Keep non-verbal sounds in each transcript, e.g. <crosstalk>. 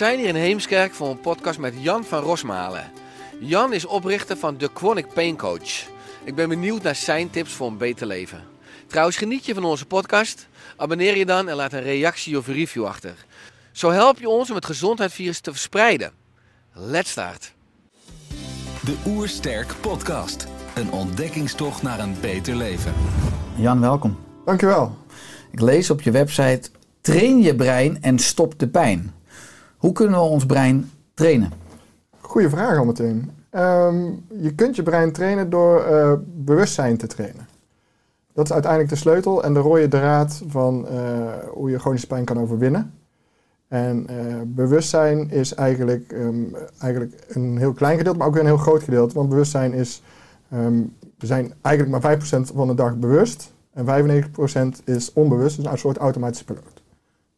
Zijn hier in Heemskerk voor een podcast met Jan van Rosmalen. Jan is oprichter van The Chronic Pain Coach. Ik ben benieuwd naar zijn tips voor een beter leven. Trouwens, geniet je van onze podcast? Abonneer je dan en laat een reactie of een review achter. Zo help je ons om het gezondheidsvirus te verspreiden. Let's start. De Oersterk Podcast. Een ontdekkingstocht naar een beter leven. Jan, welkom. Dankjewel. Ik lees op je website: train je brein en stop de pijn. Hoe kunnen we ons brein trainen? Goeie vraag al meteen. Ehm, je kunt je brein trainen door eh, bewustzijn te trainen. Dat is uiteindelijk de sleutel en de rode draad van eh, hoe je chronische pijn kan overwinnen. En eh, bewustzijn is eigenlijk, ehm, eigenlijk een heel klein gedeelte, maar ook weer een heel groot gedeelte. Want bewustzijn is, ehm, we zijn eigenlijk maar 5% van de dag bewust. En 95% is onbewust, dus een soort automatische piloot.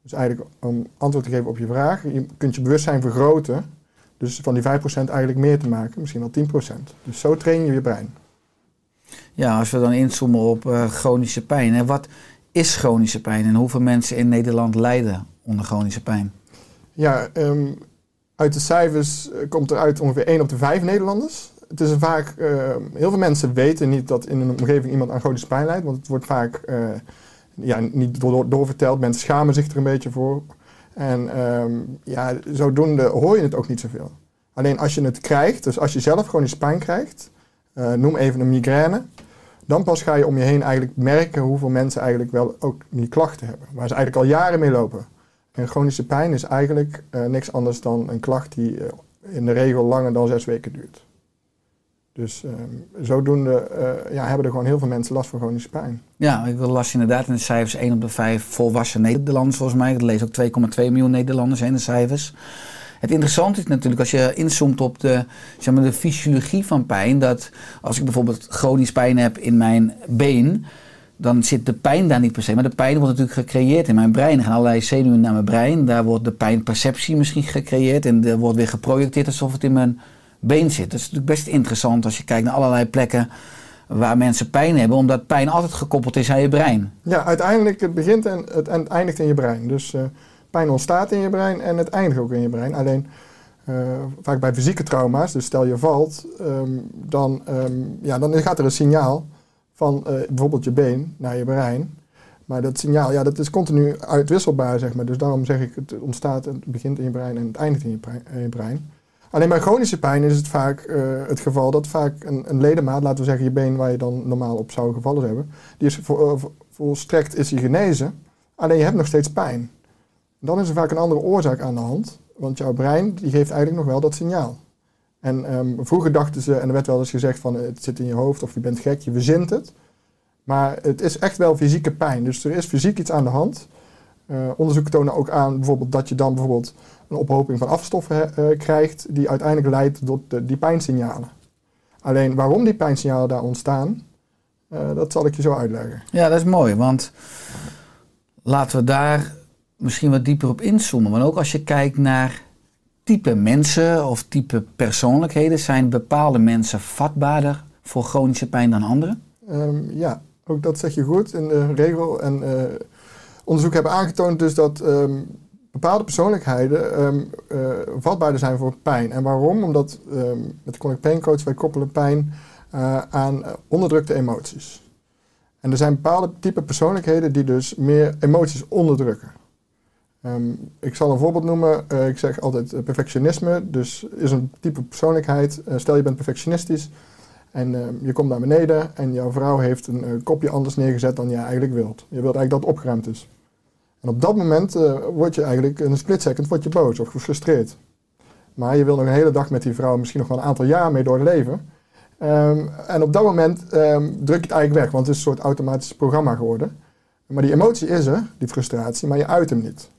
Dus eigenlijk om antwoord te geven op je vraag, je kunt je bewustzijn vergroten. Dus van die 5% eigenlijk meer te maken, misschien wel 10%. Dus zo train je je brein. Ja, als we dan inzoomen op eh, chronische pijn. Hè, wat is chronische pijn en hoeveel mensen in Nederland lijden onder chronische pijn? Ja, ehm, uit de cijfers eh, komt eruit ongeveer 1 op de 5 Nederlanders. Het is vaak, ehm, heel veel mensen weten niet dat in een omgeving iemand aan chronische pijn lijdt, want het wordt vaak eh, ja, niet door, doorverteld. Mensen schamen zich er een beetje voor. En ehm, ja, zodoende hoor je het ook niet zoveel. Alleen als je het krijgt, dus als je zelf chronische pijn krijgt, eh, noem even een migraine, dan pas ga je om je heen eigenlijk merken hoeveel mensen eigenlijk wel ook die klachten hebben. Waar ze eigenlijk al jaren mee lopen. En chronische pijn is eigenlijk eh, niks anders dan een klacht die eh, in de regel langer dan zes weken duurt. Dus ehm, zodoende eh, ja, hebben er gewoon heel veel mensen last van chronische pijn. Ja, ik las inderdaad in de cijfers 1 op de 5 volwassen Nederlanders volgens mij. Dat lees ook 2,2 miljoen Nederlanders in de cijfers. Het interessante is natuurlijk als je inzoomt op de, zeg maar, de fysiologie van pijn. Dat als ik bijvoorbeeld chronisch pijn heb in mijn been, dan zit de pijn daar niet per se. Maar de pijn wordt natuurlijk gecreëerd in mijn brein. Er gaan allerlei zenuwen naar mijn brein. Daar wordt de pijnperceptie misschien gecreëerd. En er wordt weer geprojecteerd alsof het in mijn been zit. Dat is natuurlijk best interessant als je kijkt naar allerlei plekken waar mensen pijn hebben. Omdat pijn altijd gekoppeld is aan je brein. Ja, uiteindelijk begint en het, en het eindigt in je brein. Dus eh, pijn ontstaat in je brein en het eindigt ook in je brein. Alleen eh, vaak bij fysieke trauma's, dus stel je valt, ehm, dan, ehm, ja, dan gaat er een signaal van eh, bijvoorbeeld je been naar je brein. Maar dat signaal, ja, dat is continu uitwisselbaar, zeg maar. Dus daarom zeg ik, het ontstaat, het begint in je brein en het eindigt in je brein. Alleen bij chronische pijn is het vaak eh, het geval dat vaak een, een ledemaat, laten we zeggen je been waar je dan normaal op zou gevallen hebben, die is eh, vo- volstrekt is genezen, alleen je hebt nog steeds pijn. Dan is er vaak een andere oorzaak aan de hand, want jouw brein die geeft eigenlijk nog wel dat signaal. En ehm, vroeger dachten ze, en er werd wel eens gezegd van het zit in je hoofd of je bent gek, je verzint het. Maar het is echt wel fysieke pijn. Dus er is fysiek iets aan de hand. Eh, onderzoeken tonen ook aan bijvoorbeeld dat je dan bijvoorbeeld een ophoping van afstoffen eh, krijgt, die uiteindelijk leidt tot de- die pijnsignalen. Alleen waarom die pijnsignalen daar ontstaan, eh, dat zal ik je zo uitleggen. Ja, dat is mooi, want laten we daar misschien wat dieper op inzoomen. Want ook als je kijkt naar type mensen of type persoonlijkheden, zijn bepaalde mensen vatbaarder voor chronische pijn dan anderen? Ehm, ja, ook dat zeg je goed in de regel. En eh onderzoek hebben aangetoond dus dat ehm, bepaalde persoonlijkheden eh, vatbaarder zijn voor pijn. En waarom? Omdat ehm, met de Chronic Pain Coach wij koppelen pijn eh, aan eh, onderdrukte emoties. En er zijn bepaalde type persoonlijkheden die dus meer emoties onderdrukken. Ehm, ik zal een voorbeeld noemen. Ik zeg altijd perfectionisme. Dus is een type persoonlijkheid. Stel je bent perfectionistisch en je komt naar beneden en jouw vrouw heeft een kopje anders neergezet dan je eigenlijk wilt. Je wilt eigenlijk dat het opgeruimd is. En op dat moment eh, word je eigenlijk in een split second word je boos of gefrustreerd. Maar je wil nog een hele dag met die vrouw, misschien nog wel een aantal jaar mee doorleven. Ehm, en op dat moment ehm, druk je het eigenlijk weg, want het is een soort automatisch programma geworden. Maar die emotie is er, die frustratie, maar je uit hem niet.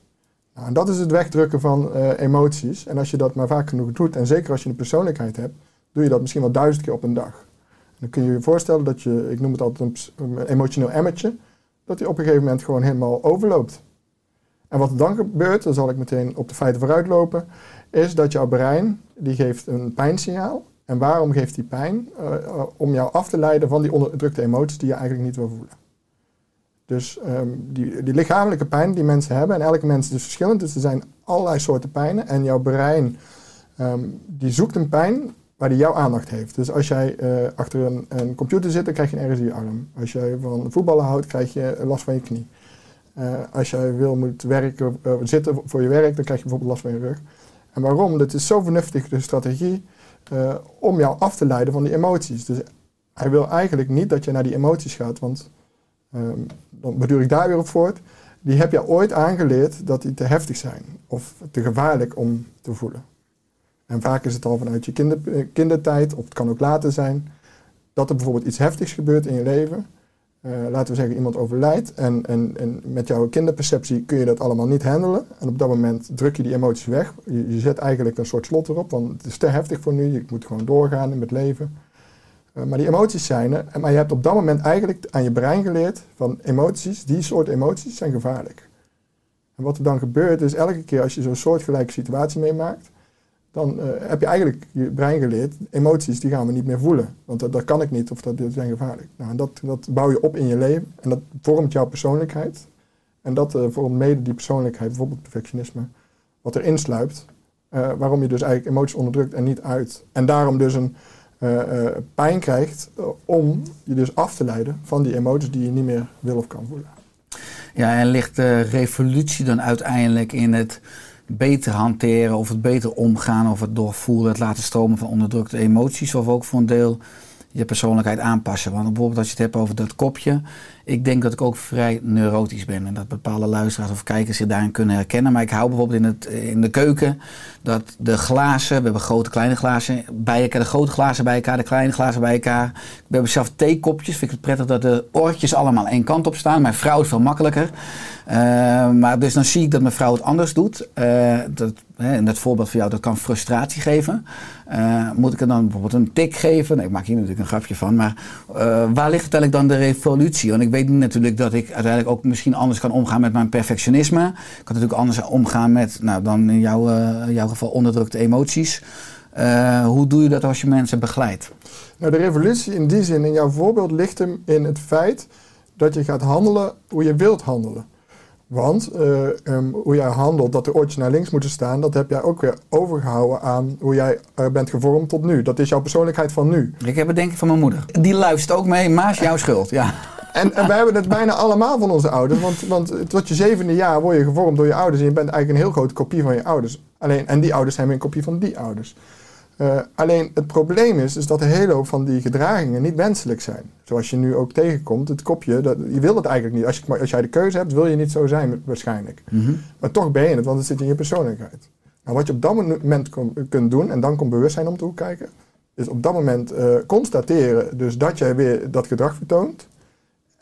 Nou, en dat is het wegdrukken van eh, emoties. En als je dat maar vaak genoeg doet, en zeker als je een persoonlijkheid hebt, doe je dat misschien wel duizend keer op een dag. En dan kun je je voorstellen dat je, ik noem het altijd een, een emotioneel emmertje, dat die op een gegeven moment gewoon helemaal overloopt. En wat er dan gebeurt, dan zal ik meteen op de feiten vooruit lopen, is dat jouw brein, die geeft een pijnsignaal. En waarom geeft die pijn? Eh, eh, om jou af te leiden van die onderdrukte emoties die je eigenlijk niet wil voelen. Dus ehm, die, die lichamelijke pijn die mensen hebben, en elke mens is dus verschillend, dus er zijn allerlei soorten pijnen. En jouw brein, ehm, die zoekt een pijn waar die jouw aandacht heeft. Dus als jij eh, achter een, een computer zit, dan krijg je een ergens in je arm. Als jij van voetballen houdt, krijg je last van je knie. Eh, als jij wil moet werken, eh, zitten voor je werk, dan krijg je bijvoorbeeld last van je rug. En waarom? Dat is zo vernuftig de strategie eh, om jou af te leiden van die emoties. Dus hij wil eigenlijk niet dat je naar die emoties gaat, want ehm, dan beduur ik daar weer op voort. Die heb je ooit aangeleerd dat die te heftig zijn of te gevaarlijk om te voelen. En vaak is het al vanuit je kinder, kindertijd, of het kan ook later zijn, dat er bijvoorbeeld iets heftigs gebeurt in je leven. Eh, laten we zeggen, iemand overlijdt en, en, en met jouw kinderperceptie kun je dat allemaal niet handelen. En op dat moment druk je die emoties weg. Je, zet eigenlijk een soort slot erop, want het is te heftig voor nu. Je moet gewoon doorgaan het leven. Eh, maar die emoties zijn er. Maar je hebt op dat moment eigenlijk aan je brein geleerd van emoties, die soort emoties zijn gevaarlijk. En wat er dan gebeurt is elke keer als je zo'n soortgelijke situatie meemaakt, dan eh, heb je eigenlijk je brein geleerd, emoties die gaan we niet meer voelen. Want dat, dat kan ik niet of dat, die zijn gevaarlijk. Nou, en dat, dat bouw je op in je leven en dat vormt jouw persoonlijkheid. En dat eh, vormt mede die persoonlijkheid, bijvoorbeeld perfectionisme, wat erin sluipt. eh, waarom je dus eigenlijk emoties onderdrukt en niet uit. En daarom dus een pijn krijgt om je dus af te leiden van die emoties die je niet meer wil of kan voelen. Ja, en ligt de revolutie dan uiteindelijk in het beter hanteren of het beter omgaan of het doorvoeren, het laten stromen van onderdrukte emoties of ook voor een deel je persoonlijkheid aanpassen. Want bijvoorbeeld als je het hebt over dat kopje, ik denk dat ik ook vrij neurotisch ben en dat bepaalde luisteraars of kijkers zich daarin kunnen herkennen. Maar ik hou bijvoorbeeld in, het, in de keuken dat de glazen, we hebben grote, kleine glazen bij elkaar, de grote glazen bij elkaar, de kleine glazen bij elkaar. We hebben zelf theekopjes, vind ik het prettig dat de oortjes allemaal één kant op staan. Mijn vrouw is veel makkelijker. Uh, maar dus dan zie ik dat mijn vrouw het anders doet. Uh, dat, hè, in dat voorbeeld van jou, dat kan frustratie geven. Uh, moet ik er dan bijvoorbeeld een tik geven? Nee, ik maak hier natuurlijk een grapje van. Maar waar ligt uiteindelijk dan de revolutie? Weet natuurlijk dat ik uiteindelijk ook misschien anders kan omgaan met mijn perfectionisme. Ik kan natuurlijk anders omgaan met, nou dan in jouw, jouw geval onderdrukte emoties. hoe doe je dat als je mensen begeleidt? Nou, de revolutie in die zin, in jouw voorbeeld, ligt hem in het feit dat je gaat handelen hoe je wilt handelen. Want uh, um, hoe jij handelt, dat de oortjes naar links moeten staan, dat heb jij ook weer overgehouden aan hoe jij uh, bent gevormd tot nu. Dat is jouw persoonlijkheid van nu. Ik heb het denk ik van mijn moeder. Die luistert ook mee, maar is jouw schuld, ja. En, en wij hebben het bijna allemaal van onze ouders. Want, want tot je zevende jaar word je gevormd door je ouders. En je bent eigenlijk een heel grote kopie van je ouders. Alleen, en die ouders zijn weer een kopie van die ouders. Uh, alleen het probleem is, is dat een hele hoop van die gedragingen niet wenselijk zijn. Zoals je nu ook tegenkomt, het kopje, dat, je wil het eigenlijk niet. Als, je, als jij de keuze hebt, wil je niet zo zijn waarschijnlijk. Mm -hmm. Maar toch ben je het, want het zit in je persoonlijkheid. Nou, wat je op dat moment kunt doen, en dan komt bewustzijn om te hoek kijken, is op dat moment uh, constateren dus dat jij weer dat gedrag vertoont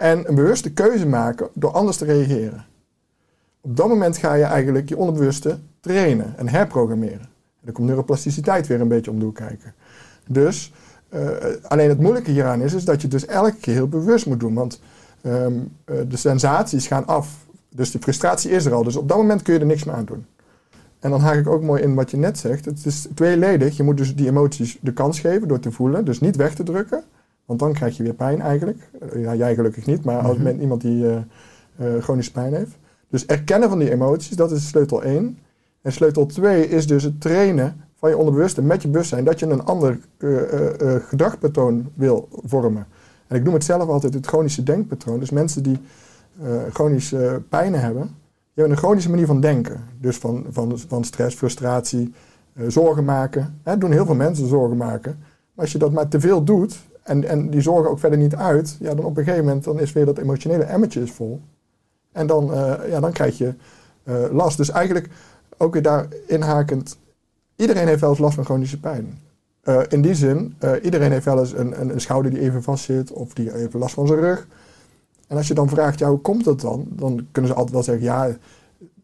en een bewuste keuze maken door anders te reageren. Op dat moment ga je eigenlijk je onderbewuste trainen en herprogrammeren. En dan komt neuroplasticiteit weer een beetje om de hoek kijken. Dus, uh, alleen het moeilijke hieraan is, is dat je dus elke keer heel bewust moet doen. Want um, uh, de sensaties gaan af. Dus de frustratie is er al. Dus op dat moment kun je er niks meer aan doen. En dan haak ik ook mooi in wat je net zegt. Het is tweeledig. Je moet dus die emoties de kans geven door te voelen. Dus niet weg te drukken. Want dan krijg je weer pijn eigenlijk. Ja, jij gelukkig niet, maar als met iemand die uh, chronische pijn heeft. Dus erkennen van die emoties, dat is sleutel 1. En sleutel 2 is dus het trainen van je onderbewuste met je bewustzijn dat je een ander uh, gedragpatroon wil vormen. En ik noem het zelf altijd het chronische denkpatroon. Dus mensen die chronische pijnen hebben, Je hebt een chronische manier van denken. Dus van, van, van stress, frustratie, eh, zorgen maken. Hè, doen heel veel mensen zorgen maken. Maar als je dat maar te veel doet en, en die zorgen ook verder niet uit, ja, dan op een gegeven moment dan is weer dat emotionele emmertje is vol. En dan, eh, ja, dan krijg je eh, last. Dus eigenlijk ook weer daar inhakend, iedereen heeft wel eens last van chronische pijn. Eh, in die zin, iedereen heeft wel eens een, een, een schouder die even vastzit of die heeft last van zijn rug. En als je dan vraagt, ja, hoe komt dat dan? Dan kunnen ze altijd wel zeggen, ja,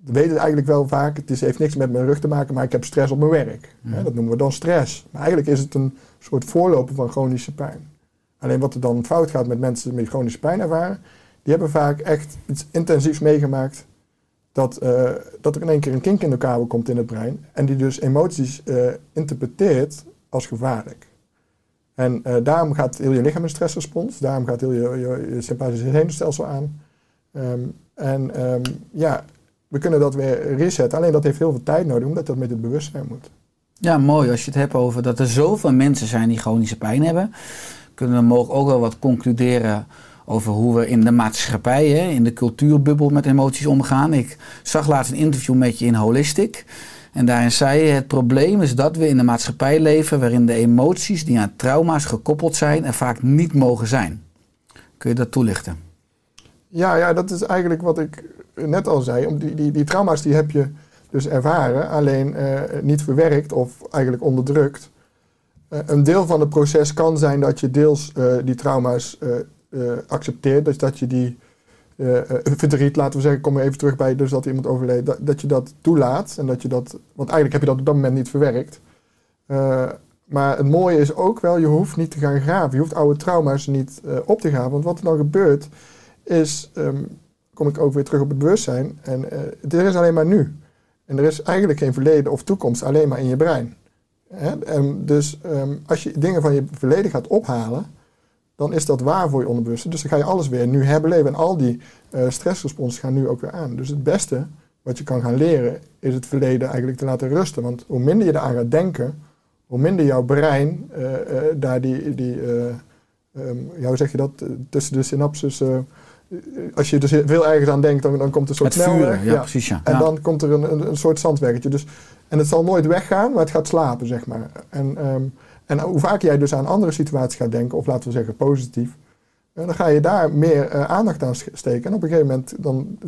we weten het eigenlijk wel vaak, het is, heeft niks met mijn rug te maken, maar ik heb stress op mijn werk. Hè, dat noemen we dan stress. Maar eigenlijk is het een soort voorloper van chronische pijn. Alleen wat er dan fout gaat met mensen die chronische pijn ervaren, die hebben vaak echt iets intensiefs meegemaakt. Dat, eh, dat er in één keer een kink in de kabel komt in het brein. En die dus emoties eh, interpreteert als gevaarlijk. En eh, daarom gaat heel je lichaam in stressrespons. Daarom gaat heel je, je, je sympathische zenuwstelsel aan. Ehm, en ehm, ja, we kunnen dat weer resetten. Alleen dat heeft heel veel tijd nodig, omdat dat met het bewustzijn moet. Ja, mooi. Als je het hebt over dat er zoveel mensen zijn die chronische pijn hebben, kunnen we mogelijk ook wel wat concluderen over hoe we in de maatschappij, hè, in de cultuurbubbel met emoties omgaan. Ik zag laatst een interview met je in Holistic. En daarin zei je, het probleem is dat we in een maatschappij leven waarin de emoties die aan trauma's gekoppeld zijn er vaak niet mogen zijn. Kun je dat toelichten? Ja, ja, dat is eigenlijk wat ik net al zei. Om die, die, die trauma's die heb je dus ervaren, alleen eh, niet verwerkt of eigenlijk onderdrukt. Eh, een deel van het proces kan zijn dat je deels eh, die trauma's accepteert. Dus dat je die <laughs> verdriet, laten we zeggen, kom even terug bij dus dat iemand overleed, dat, dat je dat toelaat. En dat je dat, want eigenlijk heb je dat op dat moment niet verwerkt. Maar het mooie is ook wel, je hoeft niet te gaan graven. Je hoeft oude trauma's niet op te graven. Want wat er dan gebeurt, is, ehm, kom ik ook weer terug op het bewustzijn. En er is alleen maar nu. En er is eigenlijk geen verleden of toekomst, alleen maar in je brein. En dus ehm, als je dingen van je verleden gaat ophalen, dan is dat waar voor je onderbewuste. Dus dan ga je alles weer nu herbeleven. En al die eh stressresponsen gaan nu ook weer aan. Dus het beste wat je kan gaan leren, is het verleden eigenlijk te laten rusten. Want hoe minder je eraan gaat denken, hoe minder jouw brein eh, eh, daar die, die ehm, ja, hoe zeg je dat, tussen de synapses, als je er dus veel ergens aan denkt, dan, dan komt er een soort snelweg. ja, precies ja. En Ja. dan komt er een, een, een soort zandweggetje. Dus, en het zal nooit weggaan, maar het gaat slapen, zeg maar. En, ehm, en hoe vaker jij dus aan andere situaties gaat denken, of laten we zeggen positief, eh, dan ga je daar meer eh, aandacht aan steken. En op een gegeven moment dan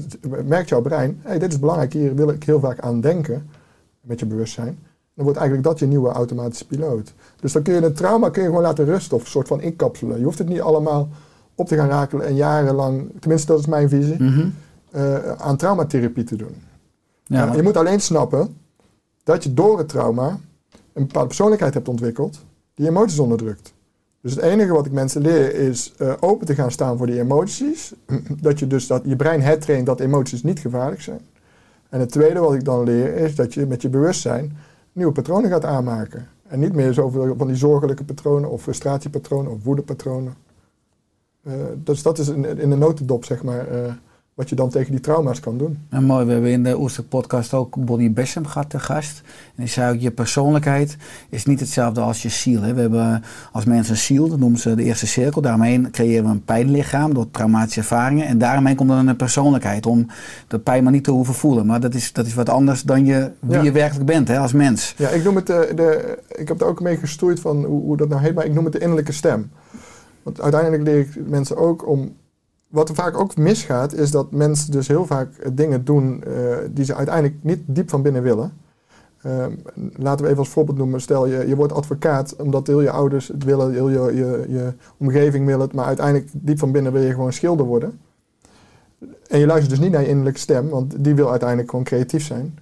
merkt jouw brein, hey, dit is belangrijk, hier wil ik heel vaak aan denken, met je bewustzijn. Dan wordt eigenlijk dat je nieuwe automatische piloot. Dus dan kun je een trauma kun je gewoon laten rusten of een soort van inkapselen. Je hoeft het niet allemaal op te gaan rakelen en jarenlang, tenminste dat is mijn visie, eh, aan traumatherapie te doen. Ja, je moet alleen snappen dat je door het trauma een bepaalde persoonlijkheid hebt ontwikkeld die emoties onderdrukt. Dus het enige wat ik mensen leer is eh, open te gaan staan voor die emoties. <clears throat> Dat je dus dat je brein hertraint dat emoties niet gevaarlijk zijn. En het tweede wat ik dan leer is dat je met je bewustzijn nieuwe patronen gaat aanmaken. En niet meer zoveel van die zorgelijke patronen of frustratiepatronen of woedepatronen. Eh, dus dat is in, in de notendop, zeg maar, eh, wat je dan tegen die trauma's kan doen. En mooi, we hebben in de Oerstek podcast ook Bonnie Bessem gehad te gast. En die zei ook, je persoonlijkheid is niet hetzelfde als je ziel. Hè. We hebben als mensen een ziel, dat noemen ze de eerste cirkel. Daaromheen creëren we een pijnlichaam door traumatische ervaringen. En daaromheen komt dan een persoonlijkheid om de pijn maar niet te hoeven voelen. Maar dat is, dat is wat anders dan je, wie Ja. je werkelijk bent hè, als mens. Ja, ik noem het de, de ik heb er ook mee gestoeid van hoe, hoe dat nou heet, maar ik noem het de innerlijke stem. Want uiteindelijk leer ik mensen ook om. Wat er vaak ook misgaat, is dat mensen dus heel vaak eh, dingen doen eh, die ze uiteindelijk niet diep van binnen willen. Ehm, laten we even als voorbeeld noemen. Stel je, je wordt advocaat omdat heel je ouders het willen, heel je, je, je omgeving wil het, maar uiteindelijk diep van binnen wil je gewoon schilder worden. En je luistert dus niet naar je innerlijke stem, want die wil uiteindelijk gewoon creatief zijn.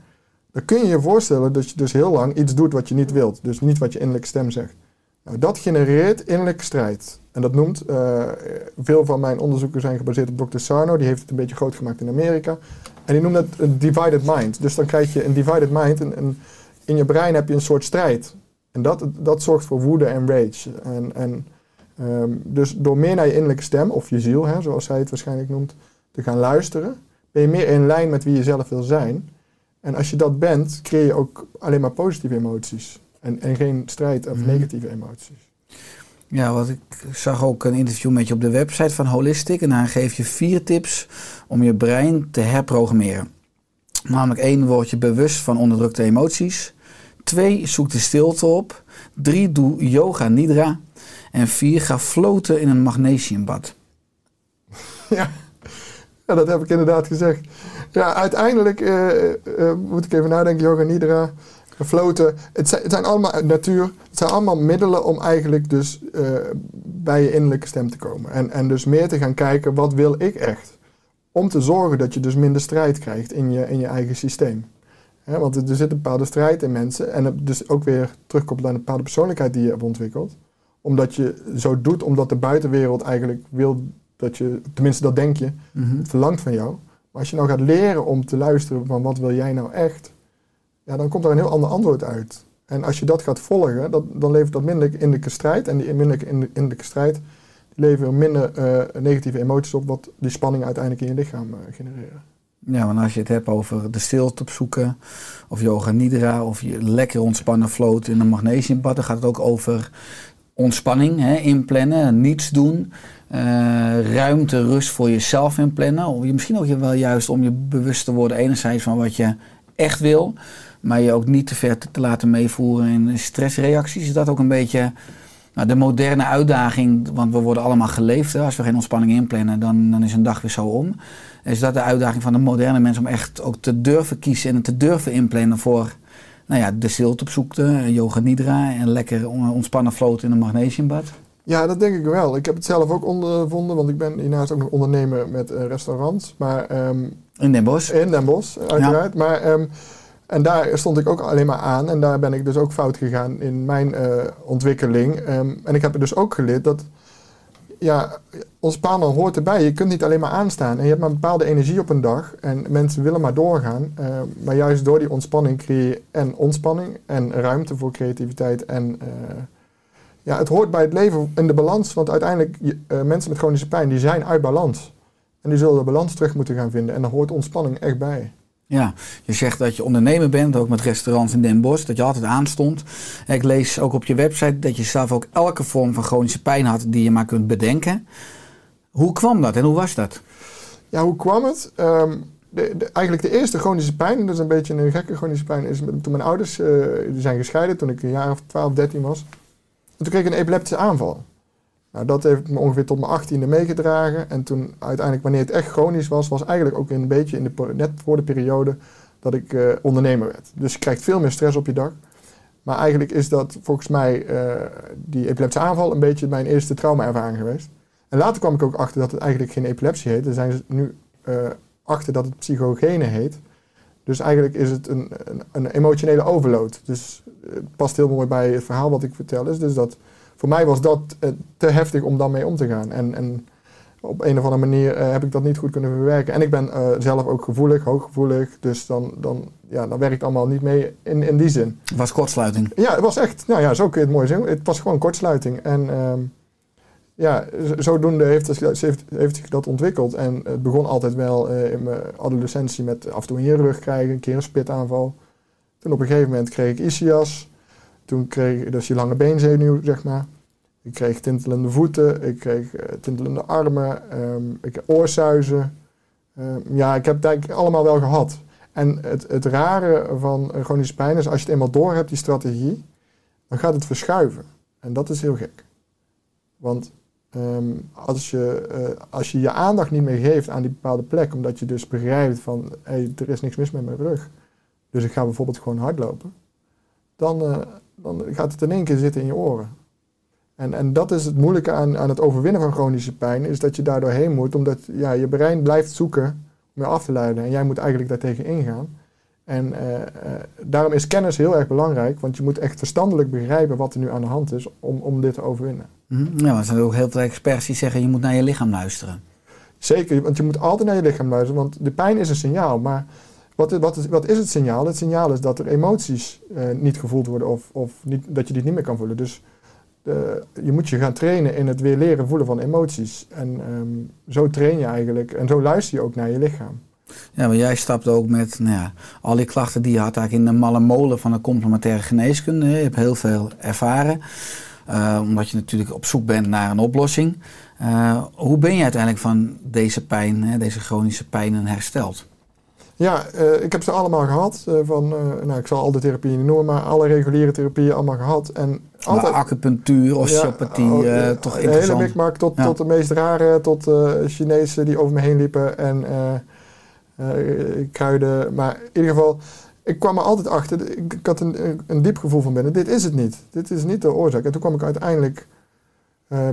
Dan kun je je voorstellen dat je dus heel lang iets doet wat je niet wilt. Dus niet wat je innerlijke stem zegt. Nou, dat genereert innerlijke strijd. En dat noemt, eh, veel van mijn onderzoeken zijn gebaseerd op Dr. Sarno. Die heeft het een beetje groot gemaakt in Amerika. En die noemt het een divided mind. Dus dan krijg je een divided mind. En, en in je brein heb je een soort strijd. En dat, dat zorgt voor woede en rage. En, en, ehm, dus door meer naar je innerlijke stem, of je ziel, hè, zoals hij het waarschijnlijk noemt, te gaan luisteren, ben je meer in lijn met wie je zelf wil zijn. En als je dat bent, creëer je ook alleen maar positieve emoties. En, en geen strijd of Mhm. negatieve emoties. Ja, wat ik zag ook een interview met je op de website van Holistic. En daar geef je vier tips om je brein te herprogrammeren. Namelijk één, word je bewust van onderdrukte emoties. Twee, zoek de stilte op. Drie, doe yoga nidra. En vier, ga floten in een magnesiumbad. <laughs> Ja. ja, dat heb ik inderdaad gezegd. Ja, uiteindelijk eh, eh, moet ik even nadenken, yoga nidra, floten. Het zijn, het zijn allemaal natuur. Het zijn allemaal middelen om eigenlijk dus eh, bij je innerlijke stem te komen. En, en dus meer te gaan kijken, wat wil ik echt? Om te zorgen dat je dus minder strijd krijgt in je, in je eigen systeem. Want er, zit een bepaalde strijd in mensen. En het dus ook weer terugkomt naar een bepaalde persoonlijkheid die je hebt ontwikkeld. Omdat je zo doet, omdat de buitenwereld eigenlijk wil dat je, tenminste dat denk je, het verlangt van jou. Maar als je nou gaat leren om te luisteren van wat wil jij nou echt, ja, dan komt er een heel ander antwoord uit. En als je dat gaat volgen, dat, dan levert dat minder innerlijke strijd. En die minder innerlijke strijd die leveren minder eh, negatieve emoties op, wat die spanning uiteindelijk in je lichaam eh, genereren. Ja, want als je het hebt over de stilte opzoeken, of yoga nidra, of je lekker ontspannen float in een magnesiumbad, dan gaat het ook over ontspanning hè, inplannen, niets doen. eh, ruimte, rust voor jezelf inplannen. Of je, misschien ook wel juist om je bewust te worden enerzijds van wat je echt wil. Maar je ook niet te ver te, te laten meevoeren in stressreacties. Is dat ook een beetje nou, de moderne uitdaging? Want we worden allemaal geleefd. Hè? Als we geen ontspanning inplannen, dan, dan is een dag weer zo om. Is dat de uitdaging van de moderne mens om echt ook te durven kiezen en te durven inplannen voor nou ja, de stilte op zoekte, yoga nidra en lekker on- ontspannen floten in een magnesiumbad? Ja, dat denk ik wel. Ik heb het zelf ook ondervonden, want ik ben hiernaast ook nog ondernemer met eh, restaurants. Maar ehm, In Den Bosch? In Den Bosch, uiteraard. Maar, ehm, en daar stond ik ook alleen maar aan. En daar ben ik dus ook fout gegaan in mijn eh, ontwikkeling. Ehm, en ik heb er dus ook geleerd dat... Ja, ontspannen hoort erbij. Je kunt niet alleen maar aanstaan. En je hebt maar een bepaalde energie op een dag. En mensen willen maar doorgaan. Ehm, maar juist door die ontspanning creëer je en ontspanning... en ruimte voor creativiteit en... eh, ja, het hoort bij het leven in de balans. Want uiteindelijk, eh, mensen met chronische pijn, die zijn uit balans. En die zullen de balans terug moeten gaan vinden. En daar hoort ontspanning echt bij. Ja, je zegt dat je ondernemer bent, ook met restaurants in Den Bosch, dat je altijd aanstond. Ik lees ook op je website dat je zelf ook elke vorm van chronische pijn had die je maar kunt bedenken. Hoe kwam dat en hoe was dat? Ja, hoe kwam het? Ehm, eigenlijk de eerste chronische pijn, dat is een beetje een gekke chronische pijn, is toen mijn ouders eh, zijn gescheiden toen ik een jaar of 12, 13 was. En toen kreeg ik een epileptische aanval. Nou, dat heeft me ongeveer tot mijn achttiende meegedragen. En toen uiteindelijk, wanneer het echt chronisch was, was eigenlijk ook een beetje in de, net voor de periode dat ik eh, ondernemer werd. Dus je krijgt veel meer stress op je dag. Maar eigenlijk is dat volgens mij eh, die epileptische aanval een beetje mijn eerste trauma-ervaring geweest. En later kwam ik ook achter dat het eigenlijk geen epilepsie heet. Er zijn ze nu eh, achter dat het psychogene heet. Dus eigenlijk is het een, een, een emotionele overload. Dus het past heel mooi bij het verhaal wat ik vertel. Is dus dat voor mij was dat eh, te heftig om daarmee om te gaan. En, en op een of andere manier eh, heb ik dat niet goed kunnen verwerken. En ik ben eh, zelf ook gevoelig, hooggevoelig. Dus dan, dan, ja, dan werkt allemaal niet mee in, in die zin. Het was kortsluiting. Ja, het was echt, nou ja, zo kun je het mooi zien. Het was gewoon kortsluiting. En ehm, ja, zodoende heeft, het- heeft, heeft zich dat ontwikkeld. En het begon altijd wel in mijn adolescentie met af en toe een rug krijgen, een keer een spitaanval. Toen op een gegeven moment kreeg ik ischias. Toen kreeg ik, dus je lange beenzenuw, zeg maar. Ik kreeg tintelende voeten, ik kreeg eh, tintelende armen, ehm, ik heb oorsuizen. Ehm, ja, ik heb het eigenlijk allemaal wel gehad. En het, het rare van eh, chronische pijn is, als je het eenmaal door hebt, die strategie, dan gaat het verschuiven. En dat is heel gek. Want ehm, als, je, eh, als je je aandacht niet meer geeft aan die bepaalde plek, omdat je dus begrijpt van, hé, er is niks mis met mijn rug, dus ik ga bijvoorbeeld gewoon hardlopen, dan, dan gaat het in één keer zitten in je oren. En, en dat is het moeilijke aan, aan het overwinnen van chronische pijn, is dat je daar doorheen moet, omdat ja, je brein blijft zoeken om je af te leiden. En jij moet eigenlijk daartegen ingaan. En eh, eh, daarom is kennis heel erg belangrijk, want je moet echt verstandelijk begrijpen wat er nu aan de hand is om, om dit te overwinnen. Hm? Ja, maar er zijn ook heel veel experts die zeggen je moet naar je lichaam luisteren. Zeker, want je moet altijd naar je lichaam luisteren, want de pijn is een signaal. Maar wat, wat, is, wat is het signaal? Het signaal is dat er emoties eh, niet gevoeld worden of, of niet, dat je die niet meer kan voelen. Dus eh, je moet je gaan trainen in het weer leren voelen van emoties. En ehm, zo train je eigenlijk en zo luister je ook naar je lichaam. Ja, maar jij stapte ook met nou ja, al die klachten die je had eigenlijk in de malle molen van de complementaire geneeskunde. Je hebt heel veel ervaren, eh, omdat je natuurlijk op zoek bent naar een oplossing. Hoe ben je uiteindelijk van deze pijn, hè, deze chronische pijnen hersteld? Ja, eh, ik heb ze allemaal gehad. eh, van, eh, nou, ik zal al de therapieën niet noemen, maar alle reguliere therapieën allemaal gehad. En altijd, Maar acupunctuur, osteopathie, Ja, oh, eh, toch De interessant. hele mikmak tot, Ja. tot de meest rare, tot Chinezen die over me heen liepen en kruiden. Maar in ieder geval, ik kwam er altijd achter, ik, ik had een, een diep gevoel van binnen, dit is het niet. Dit is niet de oorzaak. En toen kwam ik uiteindelijk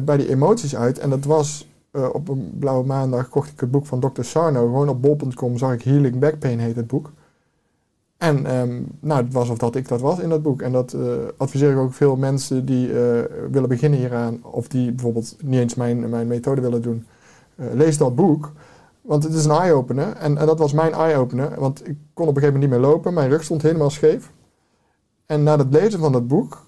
bij die emoties uit en dat was... eh, op een blauwe maandag kocht ik het boek van Dr. Sarno. Gewoon op bol.com zag ik Healing Back Pain heet het boek. En ehm, nou, het was of dat ik dat was in dat boek. En dat eh, adviseer ik ook veel mensen die eh, willen beginnen hieraan. Of die bijvoorbeeld niet eens mijn, mijn methode willen doen. Lees dat boek. Want het is een eye-opener. En, en dat was mijn eye-opener. Want ik kon op een gegeven moment niet meer lopen. Mijn rug stond helemaal scheef. En na het lezen van dat boek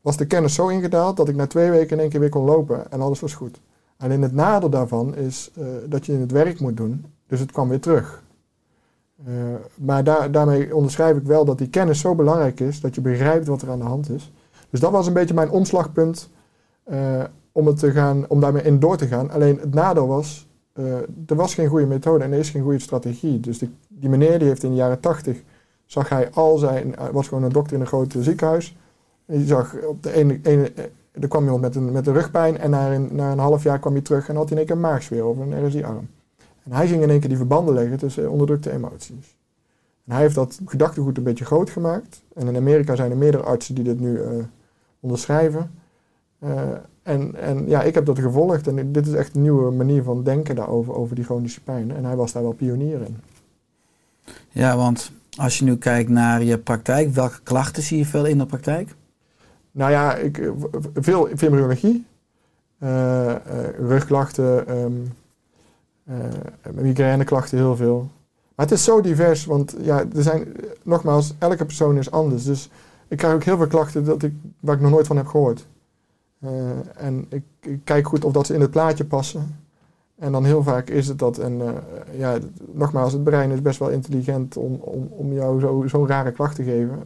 was de kennis zo ingedaald dat ik na twee weken in één keer weer kon lopen. En alles was goed. Alleen het nadeel daarvan is eh, dat je het werk moet doen. Dus het kwam weer terug. Eh, maar daar, daarmee onderschrijf ik wel dat die kennis zo belangrijk is dat je begrijpt wat er aan de hand is. Dus dat was een beetje mijn omslagpunt eh, om, het te gaan, om daarmee in door te gaan. Alleen het nadeel was, er was geen goede methode en er is geen goede strategie. Dus die, meneer die heeft in de jaren tachtig, zag hij al zijn, was gewoon een dokter in een groot ziekenhuis. En die zag op de ene, ene er kwam iemand met een, met een rugpijn en na een, na een half jaar kwam hij terug en had hij in één keer een maagsfeer over een RSI-arm. En hij ging in één keer die verbanden leggen tussen onderdrukte emoties. En hij heeft dat gedachtegoed een beetje groot gemaakt. En in Amerika zijn er meerdere artsen die dit nu eh, onderschrijven. Eh, en, en ja, ik heb dat gevolgd en dit is echt een nieuwe manier van denken daarover, over die chronische pijn. En hij was daar wel pionier in. Ja, want als je nu kijkt naar je praktijk, welke klachten zie je veel in de praktijk? Nou ja, ik, eh, veel fibromyalgie, eh, eh, rugklachten, ehm eh, migraineklachten heel veel. Maar het is zo divers, want ja, er zijn, nogmaals, elke persoon is anders. Dus ik krijg ook heel veel klachten dat ik, waar ik nog nooit van heb gehoord. Eh, en ik, ik kijk goed of dat ze in het plaatje passen. En dan heel vaak is het dat. En ja, nogmaals, het brein is best wel intelligent om, om, om jou zo- zo'n rare klacht te geven.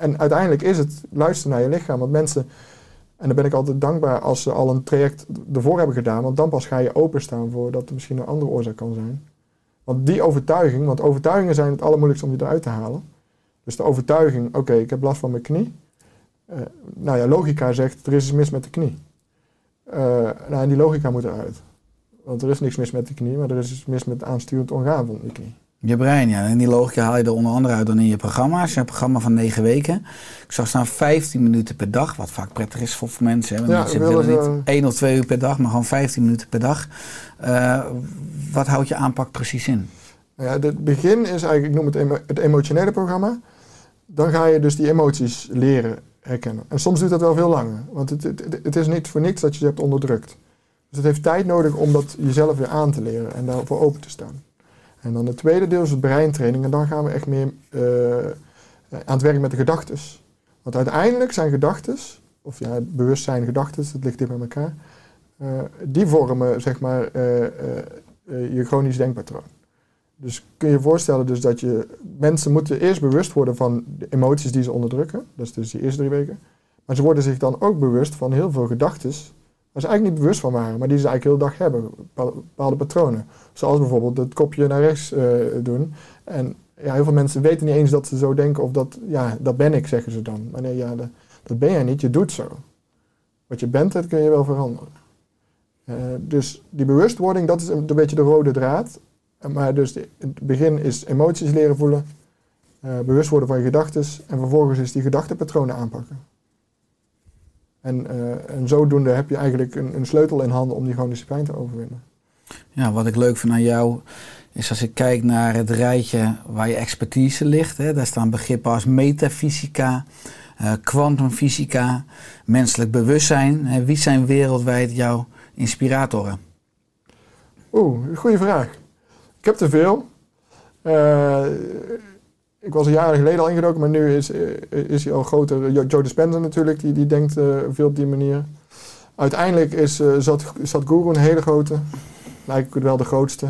En uiteindelijk is het luisteren naar je lichaam. Want mensen, en daar ben ik altijd dankbaar als ze al een traject ervoor hebben gedaan. Want dan pas ga je openstaan voor dat er misschien een andere oorzaak kan zijn. Want die overtuiging, want overtuigingen zijn het allermoeilijkste om die eruit te halen. Dus de overtuiging, oké, ik heb last van mijn knie. Eh, nou ja, logica zegt, er is iets mis met de knie. Eh, nou, en die logica moet eruit. Want er is niks mis met de knie, maar er is iets mis met het aansturend orgaan van de knie. Je brein, ja. En die logica haal je er onder andere uit dan in je programma's. Je hebt een programma van negen weken. Ik zag staan 15 minuten per dag, wat vaak prettig is voor mensen. Hè? Want Ja, mensen willen niet één of twee uur per dag, maar gewoon 15 minuten per dag. Eh, wat houdt je aanpak precies in? Nou ja, het begin is eigenlijk, ik noem het emo- het emotionele programma. Dan ga je dus die emoties leren herkennen. En soms duurt dat wel veel langer. Want het, het, het is niet voor niks dat je ze hebt onderdrukt. Dus het heeft tijd nodig om dat jezelf weer aan te leren en daarvoor open te staan. En dan het tweede deel is het breintraining. En dan gaan we echt meer eh, aan het werk met de gedachten. Want uiteindelijk zijn gedachten, of ja, bewustzijn gedachten, dat ligt dicht bij elkaar. eh, die vormen zeg maar eh, je chronisch denkpatroon. Dus kun je je voorstellen dus dat je mensen moeten eerst bewust worden van de emoties die ze onderdrukken. Dat is dus die eerste drie weken. Maar ze worden zich dan ook bewust van heel veel gedachten waar ze eigenlijk niet bewust van waren, maar die ze eigenlijk heel dag hebben. bepa- Bepaalde patronen. Zoals bijvoorbeeld het kopje naar rechts eh, doen. En ja, heel veel mensen weten niet eens dat ze zo denken of dat, ja, dat ben ik, zeggen ze dan. Maar nee, ja, dat, ben jij niet, je doet zo. Wat je bent, dat kun je wel veranderen. Eh, dus die bewustwording, dat is een, beetje de rode draad. Maar dus het begin is emoties leren voelen, eh, bewust worden van je gedachten en vervolgens is die gedachtenpatronen aanpakken. En, eh, en zodoende heb je eigenlijk een, een sleutel in handen om die chronische pijn te overwinnen. Ja, wat ik leuk vind aan jou is als ik kijk naar het rijtje waar je expertise ligt. Hè, daar staan begrippen als metafysica, eh, kwantumfysica, menselijk bewustzijn. Hè, wie zijn wereldwijd jouw inspiratoren? Oeh, goede vraag. Ik heb te veel. Eh, ik was een jaar geleden al ingedoken, maar nu is, eh, is hij al groter. Jo- Joe Dispenza natuurlijk, die, die denkt eh, veel op die manier. Uiteindelijk is uh, Zat, een hele grote. Lijkt wel de grootste.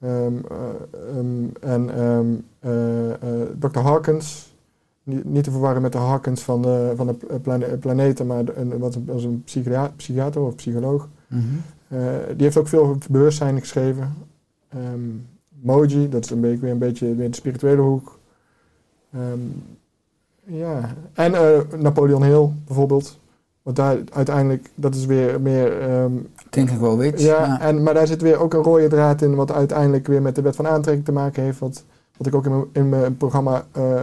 Ehm, eh, ehm, en ehm, eh, eh, Dr. Hawkins, niet, niet te verwarren met de Hawkins van de, van de plane- planeten, maar een, wat een, was een psychia- psychiater of psycholoog. Eh, die heeft ook veel over bewustzijn geschreven. Ehm, Moji, dat is een beetje, weer een beetje weer de spirituele hoek. Ehm, ja, en eh, Napoleon Hill bijvoorbeeld. Want daar uiteindelijk, dat is weer meer... Denk ik wel, weet ja, En, maar daar zit weer ook een rode draad in, wat uiteindelijk weer met de wet van aantrekking te maken heeft. Wat, wat ik ook in mijn, in mijn programma eh,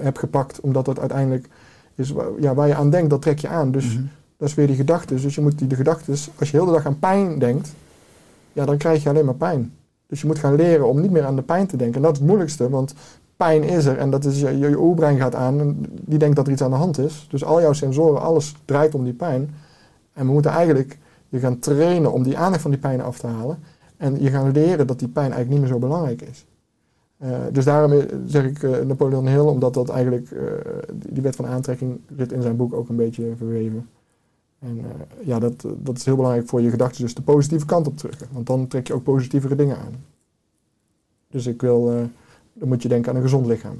heb gepakt, omdat dat uiteindelijk is ja, waar je aan denkt, dat trek je aan. Dus Mhm. dat is weer die gedachten. Dus je moet die de gedachten, als je heel de dag aan pijn denkt, ja, dan krijg je alleen maar pijn. Dus je moet gaan leren om niet meer aan de pijn te denken. En dat is het moeilijkste, want pijn is er en dat is je, je, oerbrein gaat aan en die denkt dat er iets aan de hand is. Dus al jouw sensoren, alles draait om die pijn. En we moeten eigenlijk je gaan trainen om die aandacht van die pijn af te halen. En je gaan leren dat die pijn eigenlijk niet meer zo belangrijk is. Eh, dus daarom eh, zeg ik eh, Napoleon Hill, omdat dat eigenlijk, die die wet van aantrekking zit in zijn boek ook een beetje verweven. En eh, ja, dat, dat is heel belangrijk voor je gedachten, dus de positieve kant op terug. Want dan trek je ook positievere dingen aan. Dus ik wil, eh, dan moet je denken aan een gezond lichaam,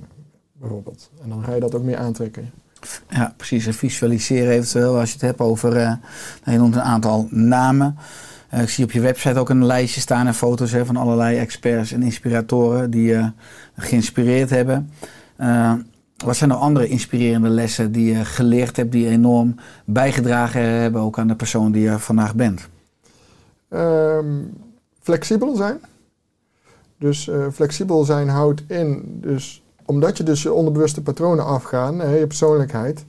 bijvoorbeeld. En dan ga je dat ook meer aantrekken. Ja, precies. En visualiseren eventueel, als je het hebt over, eh, nou, je noemt een aantal namen. Eh, ik zie op je website ook een lijstje staan en foto's hè, van allerlei experts en inspiratoren die je geïnspireerd hebben. Wat zijn nou andere inspirerende lessen die je geleerd hebt, die enorm bijgedragen hebben ook aan de persoon die je vandaag bent? Ehm, flexibel zijn. Dus eh, flexibel zijn houdt in, dus omdat je dus je onderbewuste patronen afgaan, je persoonlijkheid,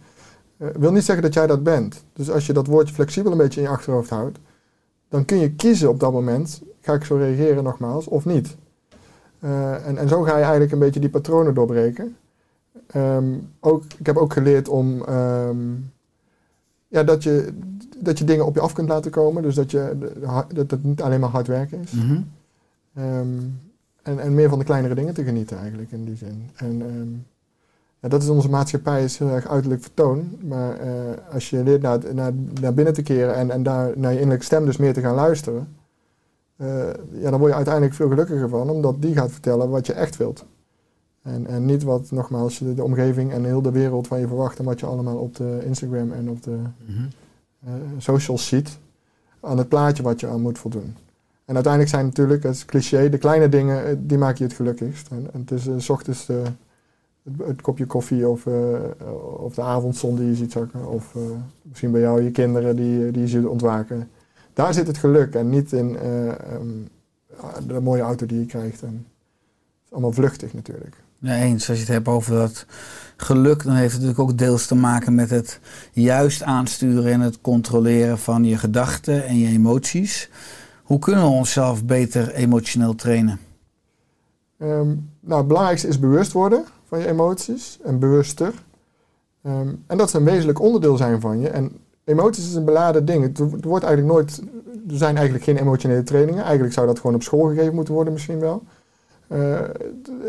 eh, wil niet zeggen dat jij dat bent. Dus als je dat woordje flexibel een beetje in je achterhoofd houdt, dan kun je kiezen op dat moment, ga ik zo reageren nogmaals, of niet. Eh, en, en zo ga je eigenlijk een beetje die patronen doorbreken. Ehm, ook, ik heb ook geleerd om ehm, ja, dat, je, dat je dingen op je af kunt laten komen. Dus dat, je, dat het niet alleen maar hard werken is. Mhm. Ehm, en, en meer van de kleinere dingen te genieten eigenlijk in die zin. En ja, dat is onze maatschappij, is heel erg uiterlijk vertoon. Maar eh, als je leert naar, naar, naar binnen te keren en, en daar naar je innerlijke stem dus meer te gaan luisteren. eh, ja, dan word je uiteindelijk veel gelukkiger van, omdat die gaat vertellen wat je echt wilt. En, en niet wat, nogmaals, de, de omgeving en heel de wereld van je verwacht en wat je allemaal op de Instagram en op de Mhm. eh, socials ziet aan het plaatje wat je aan moet voldoen. En uiteindelijk zijn natuurlijk, het is cliché, de kleine dingen, eh, die maken je het gelukkigst. En, en het is eh, s ochtends de, het, het kopje koffie of, of de avondzon die je ziet zakken. Of misschien bij jou je kinderen die, die je ziet ontwaken. Daar zit het geluk en niet in eh, ehm, de mooie auto die je krijgt. En het is allemaal vluchtig natuurlijk. Ja, eens. Als je het hebt over dat geluk, dan heeft het natuurlijk ook deels te maken met het juist aansturen en het controleren van je gedachten en je emoties. Hoe kunnen we onszelf beter emotioneel trainen? Ehm, nou, het belangrijkste is bewust worden van je emoties en bewuster. Ehm, en dat ze een wezenlijk onderdeel zijn van je. En emoties is een beladen ding. Het, het wordt eigenlijk nooit. Er zijn eigenlijk geen emotionele trainingen. Eigenlijk zou dat gewoon op school gegeven moeten worden, misschien wel. Eh,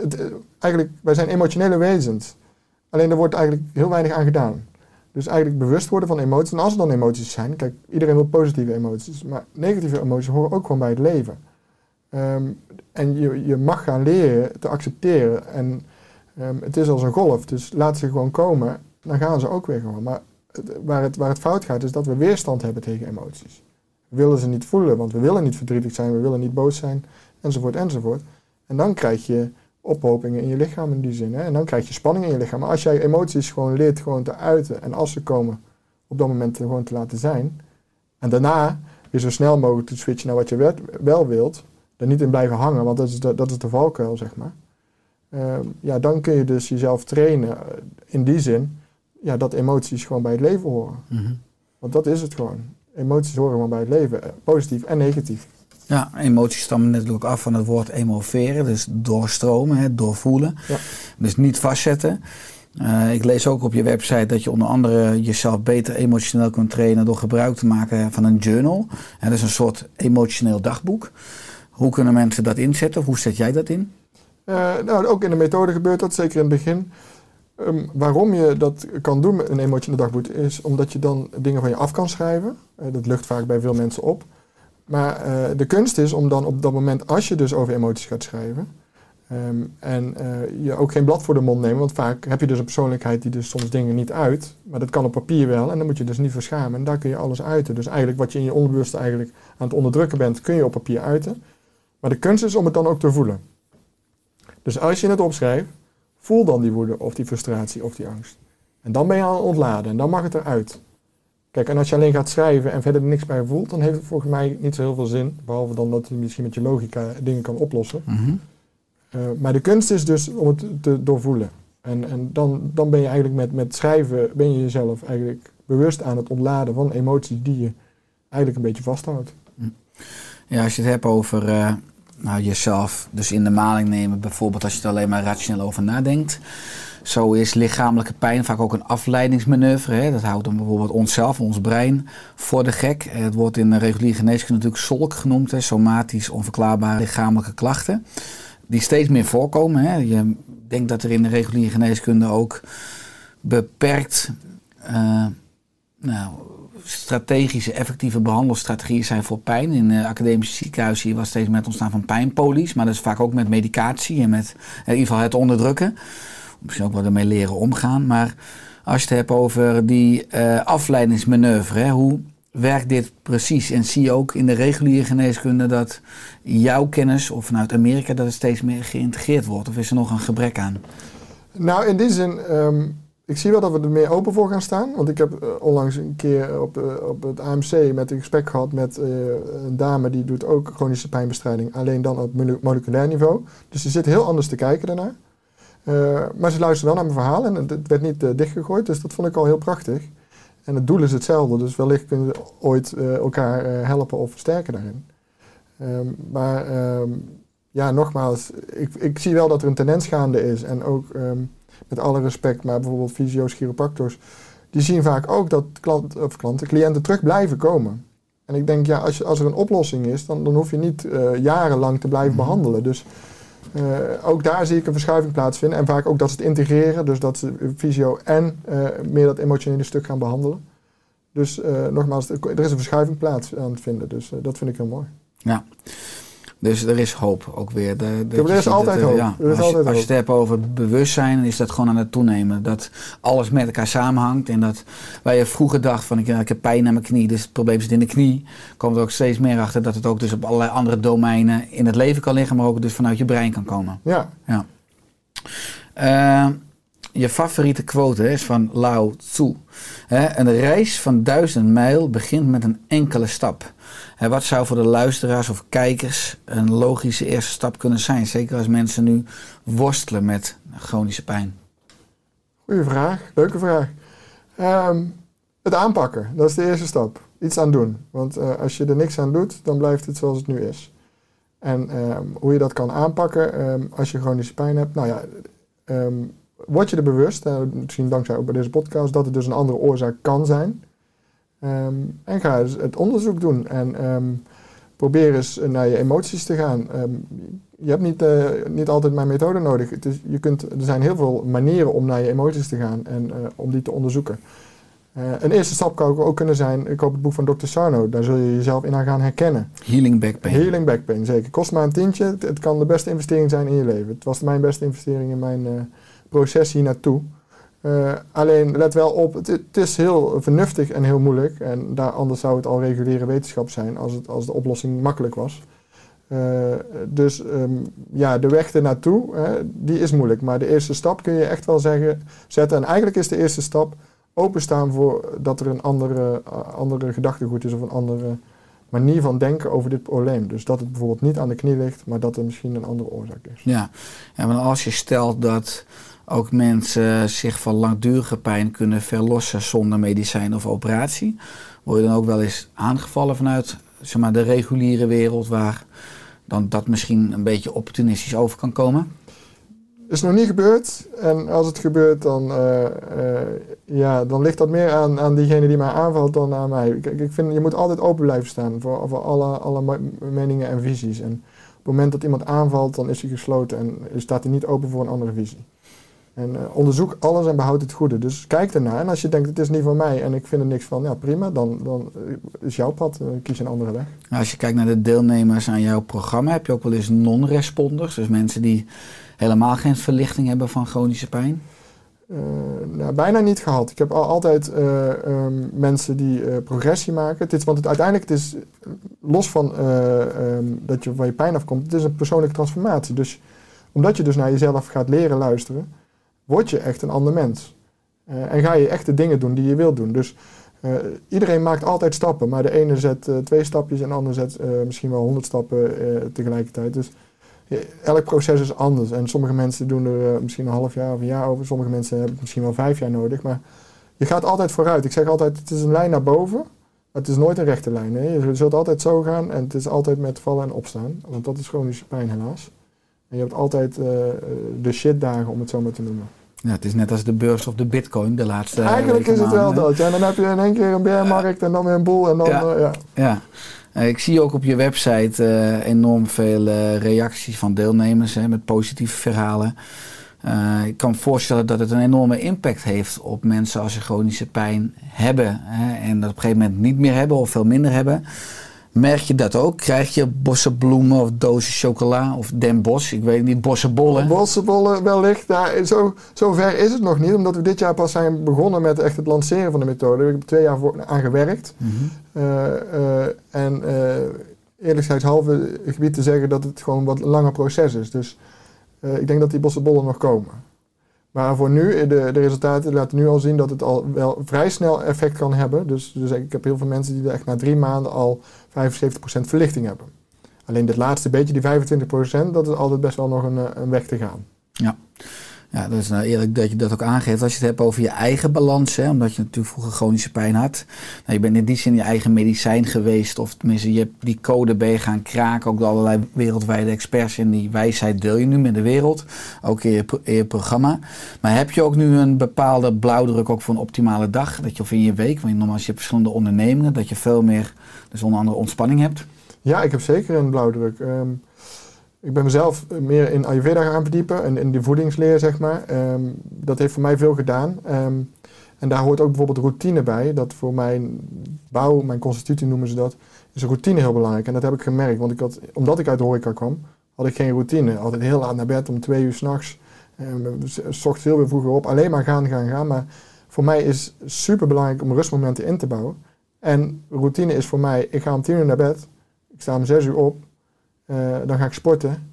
het- eigenlijk, wij zijn emotionele wezens. Alleen er wordt eigenlijk heel weinig aan gedaan. Dus eigenlijk bewust worden van emoties. En als er dan emoties zijn, kijk, iedereen wil positieve emoties. Maar negatieve emoties horen ook gewoon bij het leven. Ehm, en je, je mag gaan leren te accepteren. En ehm, het is als een golf, dus laat ze gewoon komen, dan gaan ze ook weer gewoon. Maar waar, het, waar het fout gaat, is dat we weerstand hebben tegen emoties. We willen ze niet voelen, want we willen niet verdrietig zijn, we willen niet boos zijn, enzovoort, enzovoort. En dan krijg je ophopingen in je lichaam in die zin. Hè? En dan krijg je spanning in je lichaam. Maar als jij emoties gewoon leert gewoon te uiten en als ze komen, op dat moment gewoon te laten zijn. En daarna weer zo snel mogelijk te switchen naar wat je wel, wilt. Er niet in blijven hangen, want dat is de, dat is de valkuil, zeg maar. Ehm, ja, dan kun je dus jezelf trainen in die zin ja, dat emoties gewoon bij het leven horen. Want dat is het gewoon. Emoties horen gewoon bij het leven, eh, positief en negatief. Ja, emoties stammen natuurlijk af van het woord emoveren, dus doorstromen, hè, doorvoelen. Ja. Dus niet vastzetten. Eh, ik lees ook op je website dat je onder andere jezelf beter emotioneel kunt trainen door gebruik te maken van een journal. En dat is een soort emotioneel dagboek. Hoe kunnen mensen dat inzetten? Of hoe zet jij dat in? Eh, nou, ook in de methode gebeurt dat, zeker in het begin. Ehm, waarom je dat kan doen met een emotioneel dagboek is omdat je dan dingen van je af kan schrijven. Eh, dat lucht vaak bij veel mensen op. Maar eh, de kunst is om dan op dat moment, als je dus over emoties gaat schrijven, ehm, en eh, je ook geen blad voor de mond nemen, want vaak heb je dus een persoonlijkheid die dus soms dingen niet uit, maar dat kan op papier wel en dan moet je dus niet verschamen en daar kun je alles uiten. Dus eigenlijk wat je in je onderbewuste eigenlijk aan het onderdrukken bent, kun je op papier uiten. Maar de kunst is om het dan ook te voelen. Dus als je het opschrijft, voel dan die woede of die frustratie of die angst. En dan ben je aan het ontladen en dan mag het eruit. Kijk, en als je alleen gaat schrijven en verder er niks bij voelt, dan heeft het volgens mij niet zo heel veel zin. Behalve dan dat je misschien met je logica dingen kan oplossen. Mhm. Uh, maar de kunst is dus om het te doorvoelen. En, en dan, dan ben je eigenlijk met, met schrijven, ben je jezelf eigenlijk bewust aan het ontladen van emoties die je eigenlijk een beetje vasthoudt. Ja, als je het hebt over uh, nou, jezelf dus in de maling nemen, bijvoorbeeld als je er alleen maar rationeel over nadenkt. Zo is lichamelijke pijn vaak ook een afleidingsmanoeuvre. Hè. Dat houdt dan bijvoorbeeld onszelf, ons brein, voor de gek. Het wordt in de reguliere geneeskunde natuurlijk SOLK genoemd, hè, somatisch onverklaarbare lichamelijke klachten. Die steeds meer voorkomen. Hè. Je denkt dat er in de reguliere geneeskunde ook beperkt uh, nou, strategische, effectieve behandelstrategieën zijn voor pijn. In de academische ziekenhuizen was steeds met ontstaan van pijnpolies, maar dat is vaak ook met medicatie en met in ieder geval het onderdrukken. Misschien ook wel ermee leren omgaan. Maar als je het hebt over die uh, afleidingsmanoeuvre, hè, hoe werkt dit precies? En zie je ook in de reguliere geneeskunde dat jouw kennis, of vanuit Amerika, dat het steeds meer geïntegreerd wordt? Of is er nog een gebrek aan? Nou, in die zin, um, ik zie wel dat we er meer open voor gaan staan. Want ik heb uh, onlangs een keer op, uh, op het AMC met een gesprek gehad met een dame die doet ook chronische pijnbestrijding, alleen dan op moleculair niveau. Dus die zit heel anders te kijken daarnaar. Maar ze luisterde wel naar mijn verhaal en het werd niet dichtgegooid, dus dat vond ik al heel prachtig. En het doel is hetzelfde, dus wellicht kunnen we ooit elkaar helpen of versterken daarin. Um, maar um, ja, nogmaals, ik, ik zie wel dat er een tendens gaande is en ook... Um, met alle respect, maar bijvoorbeeld fysio's, chiropractors, die zien vaak ook dat klant, of klanten, cliënten terug blijven komen. En ik denk, ja, als, je, als er een oplossing is, dan, dan hoef je niet jarenlang te blijven Mhm. behandelen. Dus uh, ook daar zie ik een verschuiving plaatsvinden. En vaak ook dat ze het integreren, dus dat ze fysio en uh, meer dat emotionele stuk gaan behandelen. Dus nogmaals, er is een verschuiving plaats aan het vinden. Dus dat vind ik heel mooi. Ja. Dus er is hoop ook weer. De, de, er is altijd dat, hoop. Ja, er is als, altijd je, als hoop. je het hebt over bewustzijn, is dat gewoon aan het toenemen. Dat alles met elkaar samenhangt. En dat waar je vroeger dacht van ik, ik heb pijn aan mijn knie, dus het probleem zit in de knie. Komt er ook steeds meer achter dat het ook dus op allerlei andere domeinen in het leven kan liggen, maar ook dus vanuit je brein kan komen. Ja. ja. Uh, je favoriete quote is van Lao Tzu. Een reis van duizend mijl begint met een enkele stap. Wat zou voor de luisteraars of kijkers een logische eerste stap kunnen zijn? Zeker als mensen nu worstelen met chronische pijn. Goeie vraag, leuke vraag. Um, het aanpakken, dat is de eerste stap. Iets aan doen. Want uh, als je er niks aan doet, dan blijft het zoals het nu is. En um, hoe je dat kan aanpakken um, als je chronische pijn hebt. Nou ja, word je er bewust, uh, misschien dankzij ook bij deze podcast, dat het dus een andere oorzaak kan zijn. Um, en ga eens het onderzoek doen en um, probeer eens naar je emoties te gaan. Um, je hebt niet, uh, niet altijd mijn methode nodig. Het is, je kunt, er zijn heel veel manieren om naar je emoties te gaan en uh, om die te onderzoeken. Uh, een eerste stap kan ook, kunnen zijn, ik hoop het boek van Dr. Sarno, daar zul je jezelf in gaan herkennen. Healing back pain. Healing back pain, zeker. Kost maar een tientje, het, het kan de beste investering zijn in je leven. Het was mijn beste investering in mijn proces hier naartoe. Uh, alleen let wel op, het, is heel vernuftig en heel moeilijk. En daar, anders zou het al reguliere wetenschap zijn als, het, als de oplossing makkelijk was. Uh, dus um, ja, de weg ernaartoe, uh, die is moeilijk. Maar de eerste stap kun je echt wel zeggen, zetten. En eigenlijk is de eerste stap openstaan voor dat er een andere, andere gedachtegoed is of een andere manier van denken over dit probleem. Dus dat het bijvoorbeeld niet aan de knie ligt, maar dat er misschien een andere oorzaak is. Ja, ja want als je stelt dat ook mensen zich van langdurige pijn kunnen verlossen zonder medicijn of operatie. Word je dan ook wel eens aangevallen vanuit zeg maar, de reguliere wereld waar dan dat misschien een beetje opportunistisch over kan komen? Is nog niet gebeurd. En als het gebeurt, dan, uh, uh, ja, dan ligt dat meer aan, aan diegene die mij aanvalt dan aan mij. Ik vind, je moet altijd open blijven staan voor, voor alle, alle meningen en visies. En op het moment dat iemand aanvalt, dan is hij gesloten en staat hij niet open voor een andere visie. En uh, onderzoek alles en behoud het goede. Dus kijk ernaar. En als je denkt, het is niet van mij en ik vind er niks van, ja prima, dan, dan is jouw pad. Uh, kies een andere weg. Als je kijkt naar de deelnemers aan jouw programma, heb je ook wel eens non-responders. Dus mensen die helemaal geen verlichting hebben van chronische pijn? eh, nou, bijna niet gehad. Ik heb al, altijd eh, ehm, mensen die eh, progressie maken. Het is, want het, uiteindelijk het is los van eh, ehm, dat je van je pijn afkomt, het is een persoonlijke transformatie. Dus omdat je dus naar jezelf gaat leren luisteren, word je echt een ander mens. Eh, en ga je echt de dingen doen die je wilt doen. Dus eh, iedereen maakt altijd stappen, maar de ene zet eh, twee stapjes en de ander zet misschien wel honderd stappen tegelijkertijd. Dus elk proces is anders. En sommige mensen doen er misschien een half jaar of een jaar over. Sommige mensen hebben misschien wel vijf jaar nodig. Maar je gaat altijd vooruit. Ik zeg altijd, het is een lijn naar boven. Het is nooit een rechte lijn. Hè? Je zult altijd zo gaan en het is altijd met vallen en opstaan. Want dat is chronische pijn helaas. En je hebt altijd de shitdagen, om het zo maar te noemen. Ja, het is net als de beurs of de bitcoin de laatste Eigenlijk weken, is het wel maanden. dat. Ja, en dan heb je in één keer een bearmarkt en dan weer een boel. En dan, Ja. eh, ja. Ja. Eh, Ik zie ook op je website eh, enorm veel eh, reacties van deelnemers hè, met positieve verhalen. Eh, ik kan me voorstellen dat het een enorme impact heeft op mensen als ze chronische pijn hebben hè, en dat op een gegeven moment niet meer hebben of veel minder hebben. Merk je dat ook? Krijg je bossenbloemen of dozen chocola of Den Bos? Ik weet niet, bossenbollen. Bossenbollen wellicht. Ja, zo, zo ver is het nog niet, omdat we dit jaar pas zijn begonnen met echt het lanceren van de methode. We hebben twee jaar voor, aan gewerkt. Eh, eh, en eh eerlijkheidshalve gebied te zeggen dat het gewoon wat een langer proces is. Dus ik denk dat die bossenbollen nog komen. Maar voor nu, eh, de, de resultaten laten nu al zien dat het al wel vrij snel effect kan hebben. Dus, dus ik heb heel veel mensen die echt na drie maanden al 75% verlichting hebben. Alleen dit laatste beetje, die 25%, dat is altijd best wel nog een, eh, een weg te gaan. Ja, dat is nou eerlijk dat je dat ook aangeeft. Als je het hebt over je eigen balans, hè, omdat je natuurlijk vroeger chronische pijn had. Nou, je bent in die zin je eigen medicijn geweest, of tenminste je hebt die code ben je gaan kraken. Ook door allerlei wereldwijde experts en die wijsheid deel je nu met de wereld, ook in je, in je programma. Maar heb je ook nu een bepaalde blauwdruk ook voor een optimale dag, dat je, of in je week, want normaal als je hebt verschillende ondernemingen, dat je veel meer, dus onder andere ontspanning hebt? Ja, ik heb zeker een blauwdruk. Ehm, ik ben mezelf meer in Ayurveda gaan verdiepen en in de voedingsleer, zeg maar. Ehm, dat heeft voor mij veel gedaan. Ehm, en daar hoort ook bijvoorbeeld routine bij. Dat voor mijn bouw, mijn constitutie noemen ze dat, is routine heel belangrijk. En dat heb ik gemerkt, want ik had, omdat ik uit de horeca kwam, had ik geen routine. Altijd heel laat naar bed, om twee uur s'nachts. Um, s ochtends heel weer vroeger op. Alleen maar gaan, gaan, gaan. Maar voor mij is super belangrijk om rustmomenten in te bouwen. En routine is voor mij, ik ga om tien uur naar bed. Ik sta om zes uur op. Eh, dan ga ik sporten.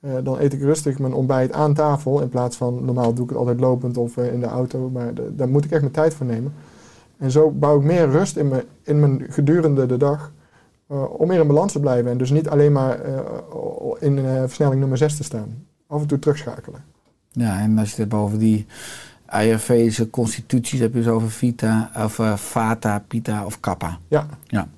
Eh, dan eet ik rustig mijn ontbijt aan tafel. In plaats van, normaal doe ik het altijd lopend of eh, in de auto. Maar de- daar moet ik echt mijn tijd voor nemen. En zo bouw ik meer rust in mijn, in mijn gedurende de dag. om meer in balans te blijven. En dus niet alleen maar in versnelling nummer 6 te staan. Af en toe terugschakelen. Ja, en als je het hebt over die Ayurvedische constituties, heb je dus over Vita, of Vata, Pitta of Kappa. Ja. Ja.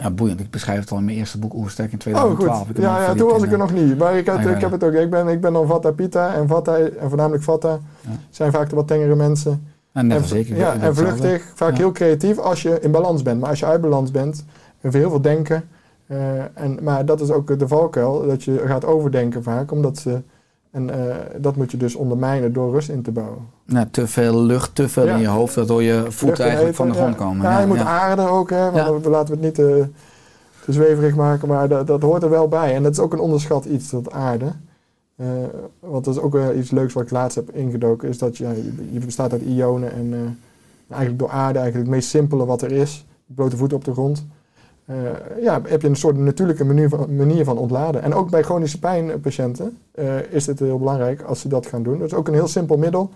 Ja, boeiend. Ik beschrijf het al in mijn eerste boek Oerstek in Oh 2012. goed. Ik heb hem Ja, ja, toen was ik er nog niet. Maar ik, had, ja, ik heb het ook. Ik ben, ik ben dan Vata Pitta. En Vata, en voornamelijk Vata, Ja. zijn vaak de wat tengere mensen. net en, ik. ik ja, en vluchtig, vaak Ja. heel creatief als je in balans bent. Maar als je uit balans bent, heb je heel veel denken. Eh, en, maar dat is ook de valkuil, dat je gaat overdenken vaak. Omdat ze, en eh, dat moet je dus ondermijnen door rust in te bouwen. Nou, te veel lucht, te veel Ja. in je hoofd, waardoor je en eigenlijk van de grond ja. komen. Ja, je moet aarden ook, hè, want we laten we het niet te, te zweverig maken. Maar dat, dat hoort er wel bij. En dat is ook een onderschat iets, dat aarden. Eh, want dat is ook wel iets leuks wat ik laatst heb ingedoken. Is dat je, je, bestaat uit ionen en eh, eigenlijk door aarde eigenlijk het meest simpele wat er is. Blote voeten op de grond. Eh, ja, heb je een soort natuurlijke manier van, manier van ontladen. En ook bij chronische pijnpatiënten eh, is het heel belangrijk als ze dat gaan doen. Dat is ook een heel simpel middel.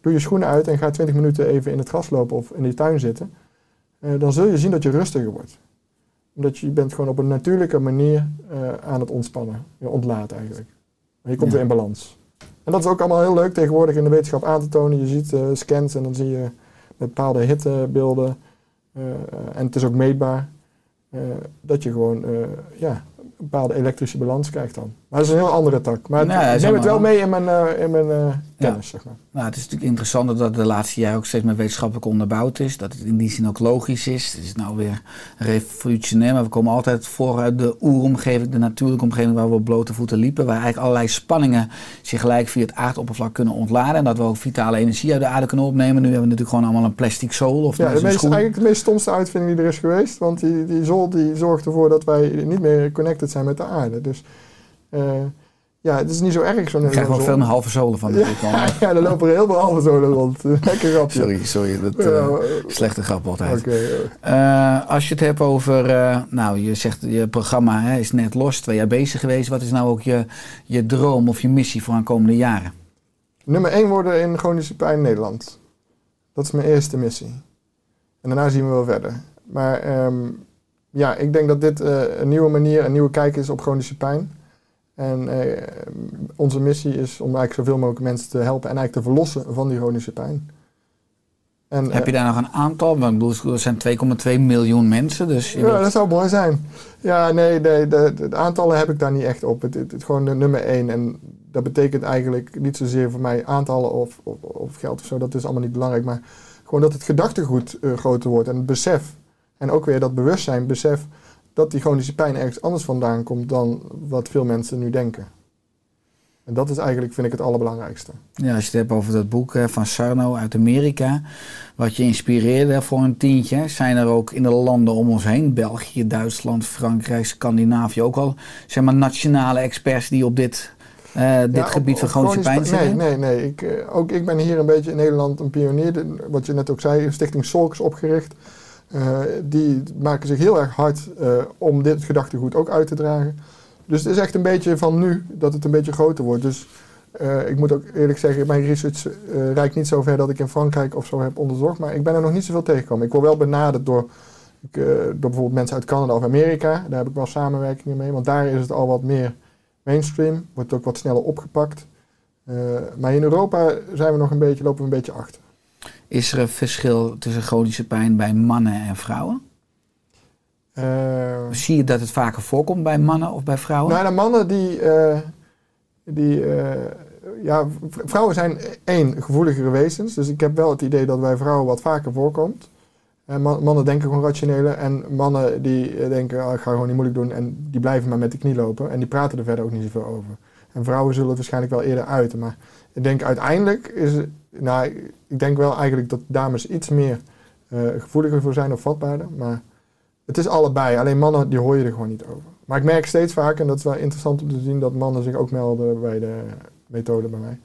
Doe je schoenen uit en ga 20 minuten even in het gras lopen of in die tuin zitten. Eh, dan zul je zien dat je rustiger wordt. Omdat je, bent gewoon op een natuurlijke manier eh, aan het ontspannen. Je ontlaat eigenlijk. En je komt Ja. weer in balans. En dat is ook allemaal heel leuk tegenwoordig in de wetenschap aan te tonen. Je ziet eh, scans en dan zie je bepaalde hittebeelden. eh, en het is ook meetbaar. Eh, dat je gewoon eh, ja, een bepaalde elektrische balans krijgt dan. Maar dat is een heel andere tak. Maar Nou, ik neem het wel mee in mijn, eh, in mijn eh, kennis, zeg maar. Nou, het is natuurlijk interessant dat de laatste jaren ook steeds meer wetenschappelijk onderbouwd is. Dat het in die zin ook logisch is. Het is nou weer revolutionair, maar we komen altijd voor uit de oeromgeving, de natuurlijke omgeving waar we op blote voeten liepen. Waar eigenlijk allerlei spanningen zich gelijk via het aardoppervlak kunnen ontladen. En dat we ook vitale energie uit de aarde kunnen opnemen. Nu hebben we natuurlijk gewoon allemaal een plastic zool of Ja, de meest, eigenlijk de meest stomste uitvinding die er is geweest. Want die, die zol die zorgt ervoor dat wij niet meer connected zijn met de aarde. Dus Ja, het is niet zo erg zo'n Ik krijg wel veel meer halve zolen van. Ja, natuurlijk <laughs> al. ja, er lopen er heel veel halve zolen rond. <laughs> Lekker grapje. Sorry, sorry. Dat, Ja, eh, eh, slechte grap altijd. Eh, als je het hebt over, eh, nou je zegt je programma hè, is net los, twee jaar bezig geweest. Wat is nou ook je, je droom of je missie voor de komende jaren? Nummer 1 worden in chronische pijn in Nederland. Dat is mijn eerste missie. En daarna zien we wel verder. Maar ehm, ja, ik denk dat dit eh, een nieuwe manier, een nieuwe kijk is op chronische pijn. En eh, onze missie is om eigenlijk zoveel mogelijk mensen te helpen en eigenlijk te verlossen van die chronische pijn. En, Heb je daar nog een aantal? Want ik bedoel, er zijn 2,2 miljoen mensen, dus Ja, wilt- dat zou mooi zijn. Ja, nee, nee de, de, de aantallen heb ik daar niet echt op. Het, het, het is gewoon de nummer één. En dat betekent eigenlijk niet zozeer voor mij aantallen of, of, of geld of zo. Dat is allemaal niet belangrijk. Maar gewoon dat het gedachtegoed eh, groter wordt. En het besef. En ook weer dat bewustzijn, besef dat die chronische pijn ergens anders vandaan komt dan wat veel mensen nu denken. En dat is eigenlijk, vind ik, het allerbelangrijkste. ja, als je het hebt over dat boek van Sarno uit Amerika, wat je inspireerde voor een tientje, zijn er ook in de landen om ons heen, België, Duitsland, Frankrijk, Scandinavië, ook al zeg maar nationale experts die op dit, eh, dit Ja, gebied op- van chronische pijn zitten? Nee, nee, nee. Ik, eh, ook ik ben hier een beetje in Nederland een pionier. Wat je net ook zei, Stichting Solks opgericht. Eh, die maken zich heel erg hard eh, om dit gedachtegoed ook uit te dragen. Dus het is echt een beetje van nu dat het een beetje groter wordt. Dus eh, ik moet ook eerlijk zeggen, mijn research reikt niet zo ver dat ik in Frankrijk of zo heb onderzocht. Maar ik ben er nog niet zoveel tegengekomen. Ik word wel benaderd door, door bijvoorbeeld mensen uit Canada of Amerika. Daar heb ik wel samenwerkingen mee. Want daar is het al wat meer mainstream. Wordt ook wat sneller opgepakt. Maar in Europa zijn we nog een beetje, lopen we een beetje achter. Is er een verschil tussen chronische pijn bij mannen en vrouwen? Eh, Zie je dat het vaker voorkomt bij mannen of bij vrouwen? Nou, de mannen die. eh, die eh, ja, vrouwen zijn één gevoeligere wezens. Dus ik heb wel het idee dat bij vrouwen wat vaker voorkomt. En man- mannen denken gewoon rationeler. En mannen die eh, denken, ah, ik ga gewoon niet moeilijk doen. En die blijven maar met de knie lopen. En die praten er verder ook niet zoveel over. En vrouwen zullen het waarschijnlijk wel eerder uiten. Maar ik denk uiteindelijk is het. Nou, ik denk wel eigenlijk dat dames iets meer eh, gevoeliger voor zijn of vatbaarder. Maar het is allebei. Alleen mannen, die hoor je er gewoon niet over. Maar ik merk steeds vaker, en dat is wel interessant om te zien, dat mannen zich ook melden bij de methode bij mij.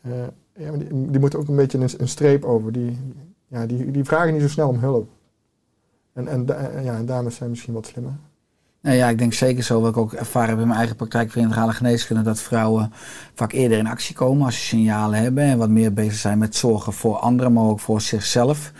Eh, ja, maar die, moeten ook een beetje een, een streep over. Die, ja, die, die vragen niet zo snel om hulp. En, en, ja, en dames zijn misschien wat slimmer. Nou ja, ik denk zeker zo, wat ik ook ervaren heb in mijn eigen praktijk voor integrale geneeskunde, dat vrouwen vaak eerder in actie komen als ze signalen hebben en wat meer bezig zijn met zorgen voor anderen, maar ook voor zichzelf.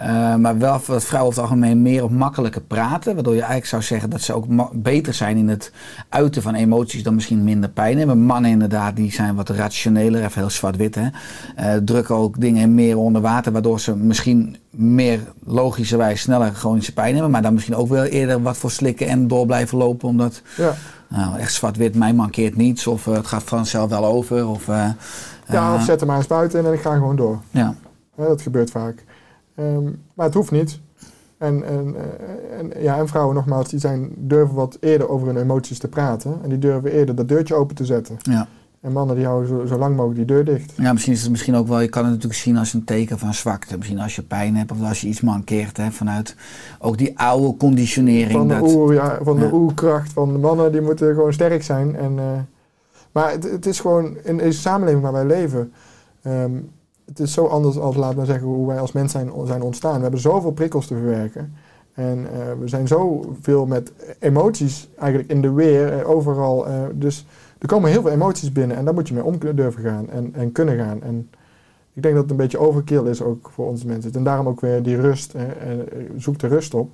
Eh, maar wel dat vrouwen over het algemeen meer of makkelijker praten, waardoor je eigenlijk zou zeggen dat ze ook beter zijn in het uiten van emoties dan misschien minder pijn hebben. Mannen inderdaad, die zijn wat rationeler, even heel zwart-wit hè. Eh, drukken ook dingen meer onder water, waardoor ze misschien meer logischerwijs sneller chronische pijn hebben, maar dan misschien ook wel eerder wat voor slikken en door blijven lopen, omdat Ja, nou, echt zwart-wit, mij mankeert niets, of eh, het gaat vanzelf wel over. Of, ja of zet er maar een spuit in en ik ga gewoon door. ja. Ja, dat gebeurt vaak. Ehm, maar het hoeft niet. En, en, eh, en, ja, en vrouwen nogmaals, die zijn, durven wat eerder over hun emoties te praten. En die durven eerder dat deurtje open te zetten. Ja. En mannen die houden zo, zo lang mogelijk die deur dicht. ja, misschien is het misschien ook wel, je kan het natuurlijk zien als een teken van zwakte. Misschien als je pijn hebt of als je iets mankeert, hè, vanuit ook die oude conditionering. Van de, dat, oer, ja, van de oerkracht van de mannen, die moeten gewoon sterk zijn. En, eh, maar het, het is gewoon, in deze samenleving waar wij leven, ehm, het is zo anders als, laten we zeggen, hoe wij als mens zijn, zijn ontstaan. We hebben zoveel prikkels te verwerken. En eh, we zijn zoveel met emoties eigenlijk in de weer, eh, overal. eh, dus er komen heel veel emoties binnen en daar moet je mee om durven gaan en, en kunnen gaan. En ik denk dat het een beetje overkill is ook voor ons mensen. En daarom ook weer die rust. zoek de rust op.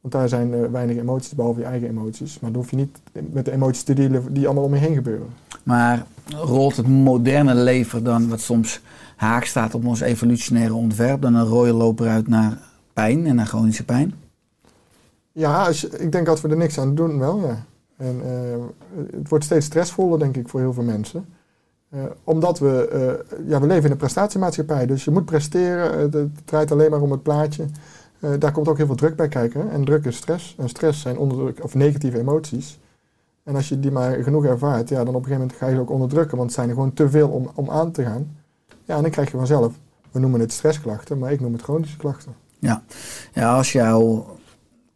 Want daar zijn weinig emoties, behalve je eigen emoties. Maar dan hoef je niet met de emoties te dealen die allemaal om je heen gebeuren. Maar rolt het moderne leven dan, wat soms haak staat op ons evolutionaire ontwerp, dan een rode loper uit naar pijn en naar chronische pijn? Ja, ik denk als we er niks aan doen, wel ja. En eh, het wordt steeds stressvoller, denk ik, voor heel veel mensen. Eh, omdat we, eh, ja, we leven in een prestatiemaatschappij, dus je moet presteren. het, draait alleen maar om het plaatje. Daar komt ook heel veel druk bij kijken. En druk is stress. En stress zijn onderdruk, of negatieve emoties. En als je die maar genoeg ervaart, ja, dan op een gegeven moment ga je ze ook onderdrukken, want het zijn er gewoon te veel om, om aan te gaan. Ja, en dan krijg je vanzelf, we noemen het stressklachten, maar ik noem het chronische klachten. Ja, als jouw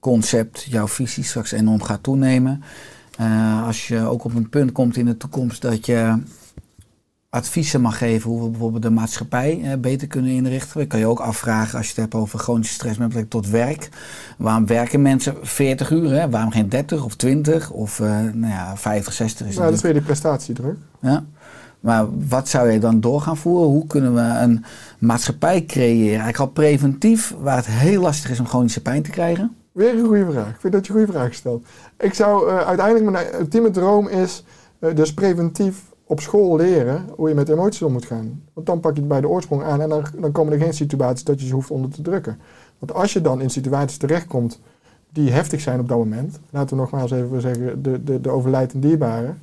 concept, jouw visie straks enorm gaat toenemen Eh, als je ook op een punt komt in de toekomst dat je adviezen mag geven hoe we bijvoorbeeld de maatschappij eh, beter kunnen inrichten. Dan kan je ook afvragen als je het hebt over chronische stress met betrekking tot werk. Waarom werken mensen 40 uur? Hè? Waarom geen 30 of 20 of eh, nou ja, 50, 60 is Nou, dat is weer die prestatiedruk. ja. Maar wat zou je dan door gaan voeren? Hoe kunnen we een maatschappij creëren? Eigenlijk al preventief, waar het heel lastig is om chronische pijn te krijgen. Weer een goede vraag. Ik vind dat je een goede vraag stelt. Ik zou eh, uiteindelijk, mijn ultieme droom is eh, dus preventief op school leren hoe je met emoties om moet gaan. Want dan pak je het bij de oorsprong aan en dan, dan komen er geen situaties dat je ze hoeft onder te drukken. Want als je dan in situaties terechtkomt die heftig zijn op dat moment, laten we nogmaals even zeggen, de, de, de overlijdend dierbaren,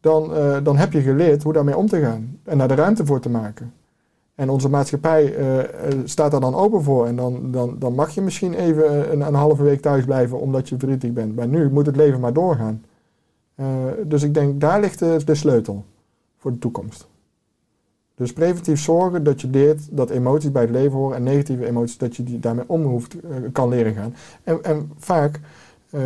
dan, eh, dan heb je geleerd hoe daarmee om te gaan en daar de ruimte voor te maken. En onze maatschappij eh, eh, staat daar dan open voor. En dan, dan, dan mag je misschien even een, een halve week thuis blijven omdat je verdrietig bent. Maar nu moet het leven maar doorgaan. Dus ik denk, daar ligt de, sleutel voor de toekomst. Dus preventief zorgen dat je leert dat emoties bij het leven horen en negatieve emoties, dat je die daarmee om hoeft, kan leren gaan. En, en vaak eh,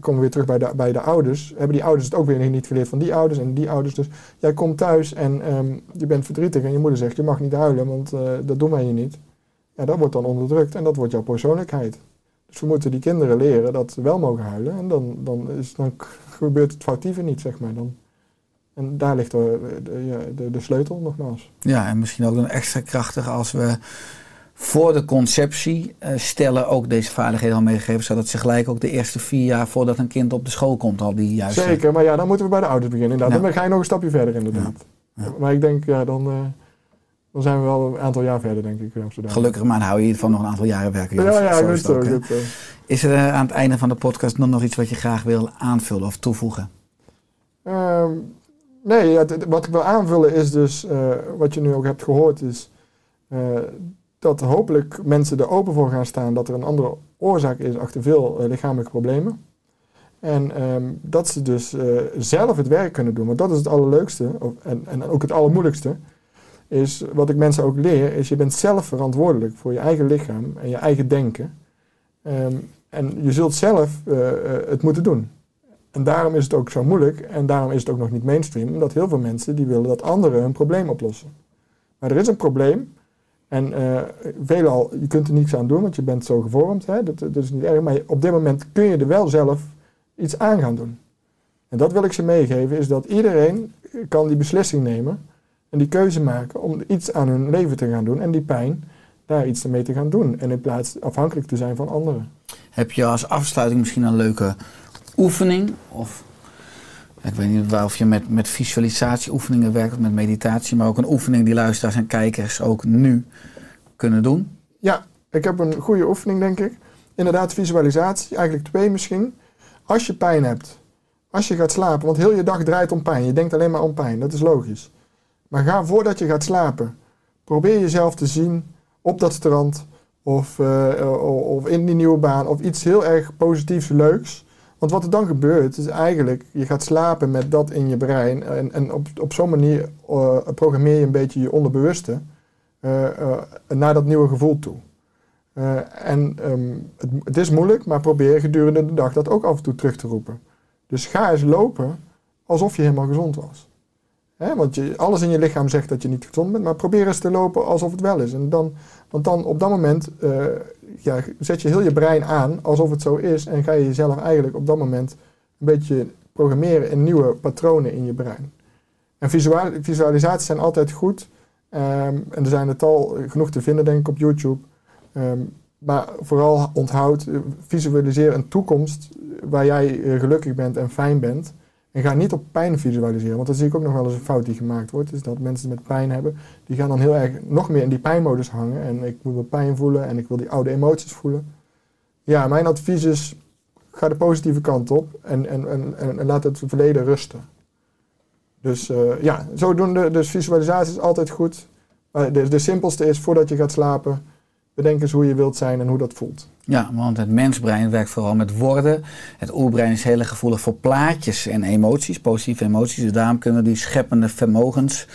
komen we weer terug bij de, bij de ouders. Hebben die ouders het ook weer niet geleerd van die ouders en die ouders. Dus jij komt thuis en ehm, je bent verdrietig en je moeder zegt je mag niet huilen, want eh, dat doen wij hier niet. Ja, dat wordt dan onderdrukt en dat wordt jouw persoonlijkheid. Dus we moeten die kinderen leren dat ze wel mogen huilen en dan, dan, is, dan gebeurt het foutieve niet, zeg maar. Dan. En daar ligt de, de, de, sleutel nogmaals. Ja, en misschien ook dan extra krachtig als we voor de conceptie eh, stellen ook deze vaardigheden al meegegeven, zodat ze gelijk ook de eerste vier jaar voordat een kind op de school komt al die juiste... Zeker, maar ja, dan moeten we bij de ouders beginnen. Inderdaad. Ja. Dan ga je nog een stapje verder inderdaad. Ja. Maar ik denk, ja, dan, eh, dan zijn we wel een aantal jaar verder, denk ik. Gelukkig maar dan hou je hiervan nog een aantal jaren werken. Ja, ja, ook. Is er eh, aan het einde van de podcast nog, nog iets wat je graag wil aanvullen of toevoegen? Ehm, nee, het- wat ik wil aanvullen is dus, wat je nu ook hebt gehoord, is dat hopelijk mensen er open voor gaan staan dat er een andere oorzaak is achter veel eh, lichamelijke problemen. En ehm, dat ze dus eh, zelf het werk kunnen doen. Want dat is het allerleukste en, en ook het allermoeilijkste. Is wat ik mensen ook leer, is je bent zelf verantwoordelijk voor je eigen lichaam en je eigen denken. Ehm, en je zult zelf eh, het moeten doen. En daarom is het ook zo moeilijk en daarom is het ook nog niet mainstream, omdat heel veel mensen die willen dat anderen hun probleem oplossen. Maar er is een probleem en eh veelal, je kunt er niets aan doen, want je bent zo gevormd, hè? Dat, dat is niet erg, maar op dit moment kun je er wel zelf iets aan gaan doen. En dat wil ik ze meegeven, is dat iedereen kan die beslissing nemen en die keuze maken om iets aan hun leven te gaan doen en die pijn daar iets mee te gaan doen. En in plaats afhankelijk te zijn van anderen. Heb je als afsluiting misschien een leuke oefening? Of ik weet niet of je met, met visualisatieoefeningen werkt met meditatie, maar ook een oefening die luisteraars en kijkers ook nu kunnen doen. Ja, ik heb een goede oefening, denk ik. Inderdaad, visualisatie, eigenlijk twee misschien. Als je pijn hebt, als je gaat slapen, want heel je dag draait om pijn. Je denkt alleen maar om pijn, dat is logisch. Maar ga voordat je gaat slapen, probeer jezelf te zien op dat strand of, eh, of in die nieuwe baan of iets heel erg positiefs, leuks. Want wat er dan gebeurt, is eigenlijk, je gaat slapen met dat in je brein en, en op, op zo'n manier eh, programmeer je een beetje je onderbewuste eh, eh, naar dat nieuwe gevoel toe. En ehm, het, is moeilijk, maar probeer gedurende de dag dat ook af en toe terug te roepen. Dus ga eens lopen alsof je helemaal gezond was. Hè, want je, alles in je lichaam zegt dat je niet gezond bent, maar probeer eens te lopen alsof het wel is. En dan, want dan op dat moment ja, zet je heel je brein aan alsof het zo is en ga je jezelf eigenlijk op dat moment een beetje programmeren in nieuwe patronen in je brein. En visual, visualisaties zijn altijd goed. Ehm, en er zijn er tal genoeg te vinden, denk ik, op YouTube. Ehm, maar vooral onthoud, eh, visualiseer een toekomst waar jij eh, gelukkig bent en fijn bent. En ga niet op pijn visualiseren, want dat zie ik ook nog wel eens een fout die gemaakt wordt. Is dat mensen met pijn hebben, die gaan dan heel erg nog meer in die pijnmodus hangen. En ik moet wel pijn voelen en ik wil die oude emoties voelen. Ja, mijn advies is, ga de positieve kant op en, en, en, en, laat het verleden rusten. Dus eh, ja, zodoende, dus visualisatie is altijd goed. De, de simpelste is, voordat je gaat slapen, bedenk eens hoe je wilt zijn en hoe dat voelt. Ja, want het mensbrein werkt vooral met woorden. Het oerbrein is heel gevoelig voor plaatjes en emoties, positieve emoties. Dus daarom kunnen we die scheppende vermogens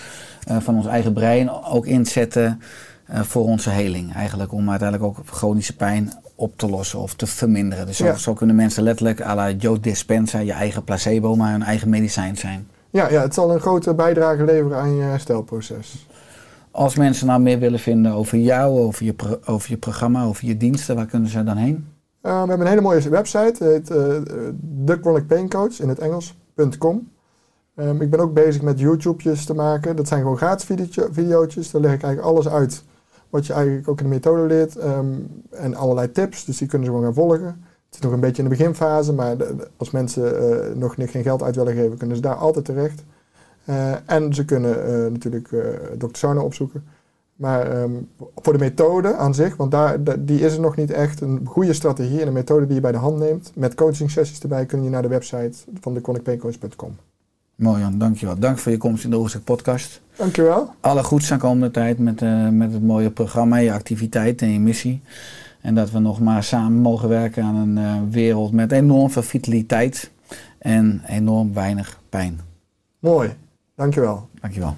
eh, van ons eigen brein ook inzetten eh, voor onze heling. Eigenlijk om uiteindelijk ook chronische pijn op te lossen of te verminderen. Dus zo, Ja. zo kunnen mensen letterlijk à la Joe Dispenza, je eigen placebo, maar hun eigen medicijn zijn. Ja, ja, het zal een grote bijdrage leveren aan je herstelproces. Als mensen nou meer willen vinden over jou, over je, over je programma, over je diensten, waar kunnen ze dan heen? Eh, we hebben een hele mooie website, heet eh The Pain Coach in het Engels.com. Ehm, ik ben ook bezig met YouTube's te maken. Dat zijn gewoon gratis videootjes. Daar leg ik eigenlijk alles uit wat je eigenlijk ook in de methode leert. ehm, en allerlei tips, dus die kunnen ze gewoon gaan volgen. Het is nog een beetje in de beginfase, maar als mensen eh, nog geen geld uit willen geven, kunnen ze daar altijd terecht. Eh, en ze kunnen eh, natuurlijk eh Dr. Sarno opzoeken. Maar ehm, voor de methode aan zich, want daar, da- die is er nog niet echt. Een goede strategie en een methode die je bij de hand neemt. Met coaching sessies erbij kun je naar de website van de chronicpaincoach.com. Mooi Jan, dankjewel. Dank voor je komst in de Oorzaak podcast. Dankjewel. Alle goeds aan komende tijd met, met het mooie programma, je activiteit en je missie. En dat we nog maar samen mogen werken aan een wereld met enorm veel vitaliteit en enorm weinig pijn. Mooi. Dankjewel. Dankjewel.